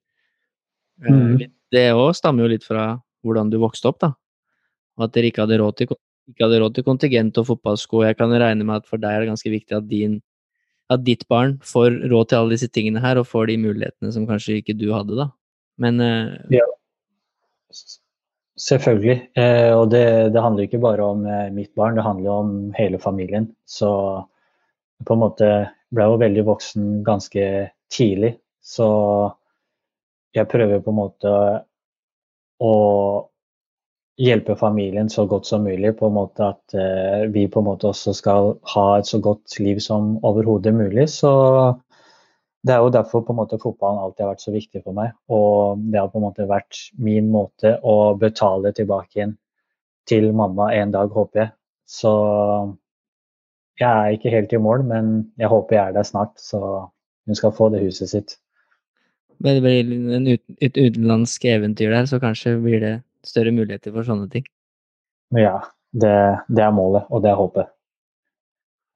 Mm. Det òg stammer jo litt fra hvordan du vokste opp, da. Og at dere ikke hadde råd til, hadde råd til kontingent og fotballsko. Jeg kan regne med at for deg er det ganske viktig at, din, at ditt barn får råd til alle disse tingene her, og får de mulighetene som kanskje ikke du hadde, da. Men uh, Ja. Selvfølgelig. Eh, og det, det, handler ikke bare om eh, mitt barn, det handler om hele familien. Så på en måte ble jo veldig voksen ganske tidlig. Så jeg prøver på en måte å hjelpe familien så godt som mulig. på en måte At uh, vi på en måte også skal ha et så godt liv som overhodet mulig. Så det er jo derfor på en måte fotballen alltid har vært så viktig for meg. Og det har på en måte vært min måte å betale tilbake igjen til mamma en dag, håper jeg. Så jeg er ikke helt i mål, men jeg håper jeg er der snart, så hun skal få det huset sitt. Men Det blir et utenlandsk eventyr der, så kanskje blir det større muligheter for sånne ting. Ja, det, det er målet, og det er håpet.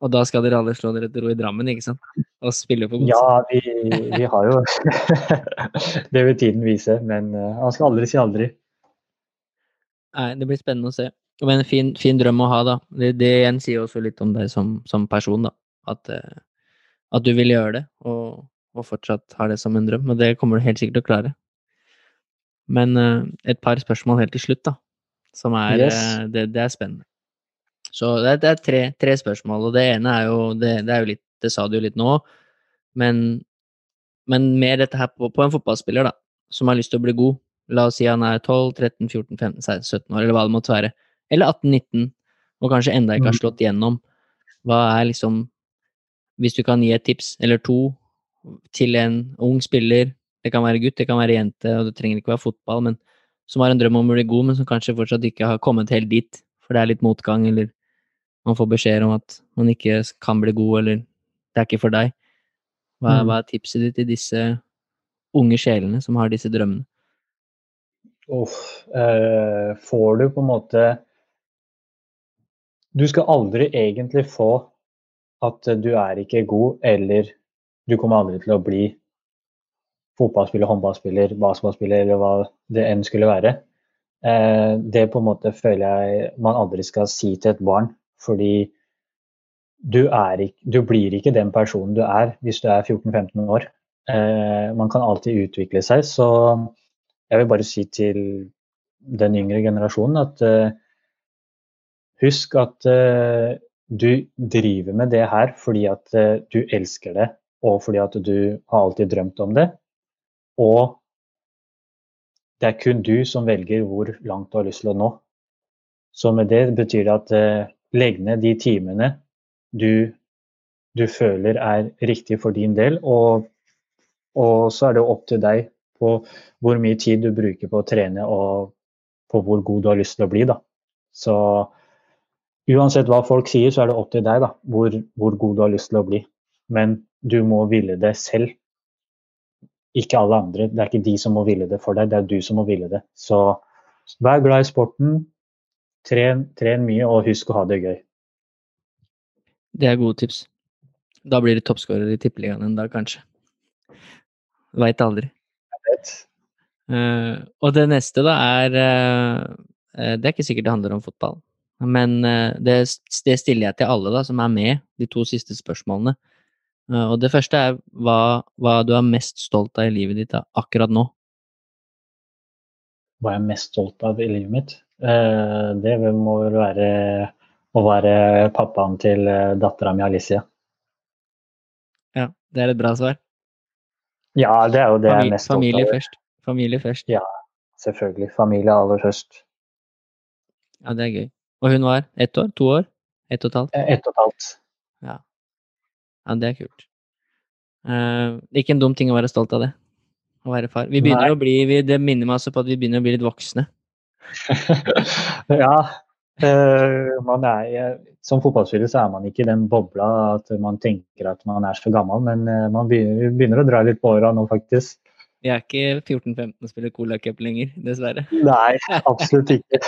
Og da skal dere alle slå dere til ro i Drammen, ikke sant? Og spille på godset. Ja, vi, vi, har jo Det vil tiden vise, men man skal aldri si aldri. Nei, det blir spennende å se. Men en fin, fin drøm å ha, da. Det, det igjen sier også litt om deg som, som person, da. At, uh, at, du vil gjøre det, og, og, fortsatt har det som en drøm. Og det kommer du helt sikkert til å klare. Men uh, et par spørsmål helt til slutt, da. Som er yes. det, det er spennende. Så det, det er tre, tre, spørsmål, og det ene er jo det, det, er jo litt Det sa du jo litt nå, men, men mer dette her på, på, en fotballspiller, da, som har lyst til å bli god. La oss si han er 12, 13, 14, 15, 16, 17 år, eller hva det måtte være. Eller 18, 19, og kanskje enda ikke har mm. slått igjennom. Hva er liksom Hvis du kan gi et tips eller to til en ung spiller, det kan være gutt, det kan være jente, og det trenger ikke være fotball, men som har en drøm om å bli god, men som kanskje fortsatt ikke har kommet helt dit, for det er litt motgang, eller man får beskjed om at man ikke kan bli god, eller det er ikke for deg. Hva, mm. hva er tipset ditt til disse unge sjelene som har disse drømmene? Uff, eh, får du på en måte Du skal aldri egentlig få at du er ikke god, eller du kommer aldri til å bli fotballspiller, håndballspiller, basketballspiller eller hva det enn skulle være. Eh, det på en måte føler jeg man aldri skal si til et barn. Fordi du, ikke, du blir ikke den personen du er hvis du er 14-15 år. Eh, man kan alltid utvikle seg, så jeg vil bare si til den yngre generasjonen at eh, husk at du driver med det her fordi at du elsker det, og fordi at du har alltid drømt om det. Og det er kun du som velger hvor langt du har lyst til å nå. Så med det betyr det at eh, legg ned de timene du, du, føler er riktig for din del. Og, og, så er det opp til deg på hvor mye tid du bruker på å trene og på hvor god du har lyst til å bli. Da. Så uansett hva folk sier, så er det opp til deg da, hvor, hvor god du har lyst til å bli. Men du må ville det selv. Ikke alle andre. Det er ikke de som må ville det for deg, det er du som må ville det. Så vær glad i sporten, Tren, tren mye, og husk å ha det gøy. Det er gode tips. Da blir du toppskårer i Tippeligaen en dag, kanskje. Veit aldri. Jeg vet. Uh, og det neste, da, er uh, Det er ikke sikkert det handler om fotball. Men uh, det, det, stiller jeg til alle da, som er med, de to siste spørsmålene. Og det første er hva, hva, du er mest stolt av i livet ditt akkurat nå. Hva jeg er mest stolt av i livet mitt? Eh, det må vel være å være pappaen til eh, dattera mi Alicia. Ja, det er et bra svar. Ja, det er jo det Famili jeg er mest Familie først. Familie først. Ja, selvfølgelig. Familie aller først. Ja, det er gøy. Og hun var ett år? To år? Ett og et halvt? Eh, Ett og et halvt. Ja, det er kult. Uh, ikke en dum ting å være stolt av det. Å være far. Vi begynner Nei. å bli, vi, det minner meg altså på at vi begynner å bli litt voksne. ja. Uh, man er, som fotballspiller så er man ikke i den bobla at man tenker at man er så gammel, men eh, man begynner, begynner å dra litt på åra nå, faktisk. Vi er ikke 14-15 og spiller Cola Cup lenger, dessverre. Nei, absolutt ikke.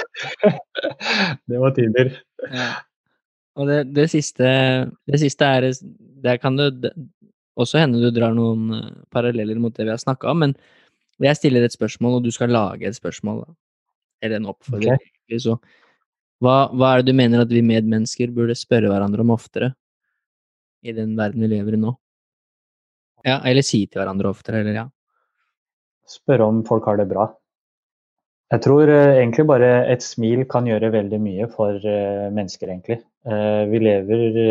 det var tider. Ja. Og det, det, siste, det siste er Der kan det det- også hende du drar noen eh, paralleller mot det vi har snakka om, men jeg stiller et spørsmål, og du skal lage et spørsmål. Eller en oppfordring, Okay. Så hva, hva er det du mener at vi medmennesker burde spørre hverandre om oftere i den verden vi lever i nå? Ja, eller si til hverandre oftere, eller ja. Spørre om folk har det bra. Jeg tror eh, egentlig bare et smil kan gjøre veldig mye for eh, mennesker, egentlig. Eh, vi lever i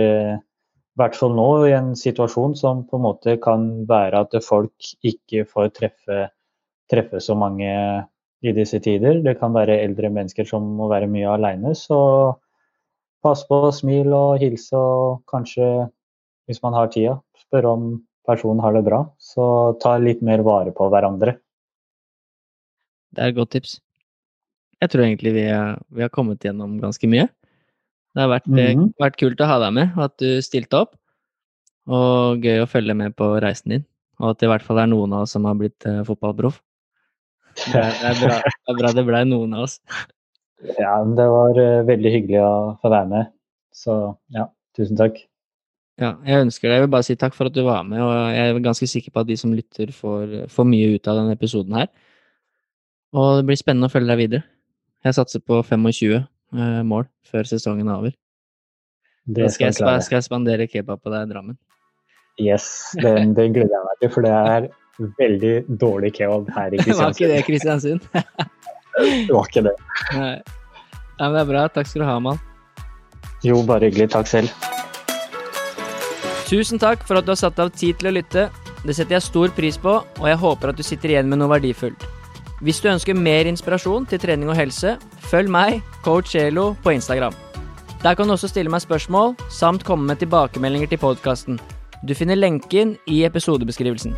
hvert fall nå i en situasjon som på en måte kan være at folk ikke får treffe, treffe så mange i disse tider. Det kan være eldre mennesker som må være mye alene. Så pass på, smil og hilse, og kanskje, hvis man har tida, spørre om personen har det bra. Så ta litt mer vare på hverandre. Det er et godt tips. Jeg tror egentlig vi, er, vi har kommet gjennom ganske mye. Det har vært, mm -hmm. vært kult å ha deg med, og at du stilte opp. Og gøy å følge med på reisen din. Og at det i hvert fall er noen av oss som har blitt uh, fotballproff. Det, det er bra det blei noen av oss. Ja, men det var uh, veldig hyggelig å få være med. Så ja, tusen takk. Ja, jeg ønsker deg, jeg vil bare si takk for at du var med, og jeg er ganske sikker på at de som lytter, får, får mye ut av denne episoden her. Og det blir spennende å følge deg videre. Jeg satser på 25 eh, mål før sesongen er over. Det Da skal skal skal jeg spandere kebab på deg i Drammen. Yes, den, den gleder jeg meg til, for det er veldig dårlig kebab her i Det var ikke det, Kristiansund. Kristiansund. Det var ikke det. Nei. Ja, men det er bra. Takk skal du ha, mann. Jo, bare hyggelig. Takk selv. Tusen takk for at du har satt av tid til å lytte. Det setter jeg stor pris på, og jeg håper at du sitter igjen med noe verdifullt. Hvis du ønsker mer inspirasjon til trening og helse, følg meg, coach Elo, på Instagram. Der kan du også stille meg spørsmål, samt komme med tilbakemeldinger til podkasten. Du finner lenken i episodebeskrivelsen.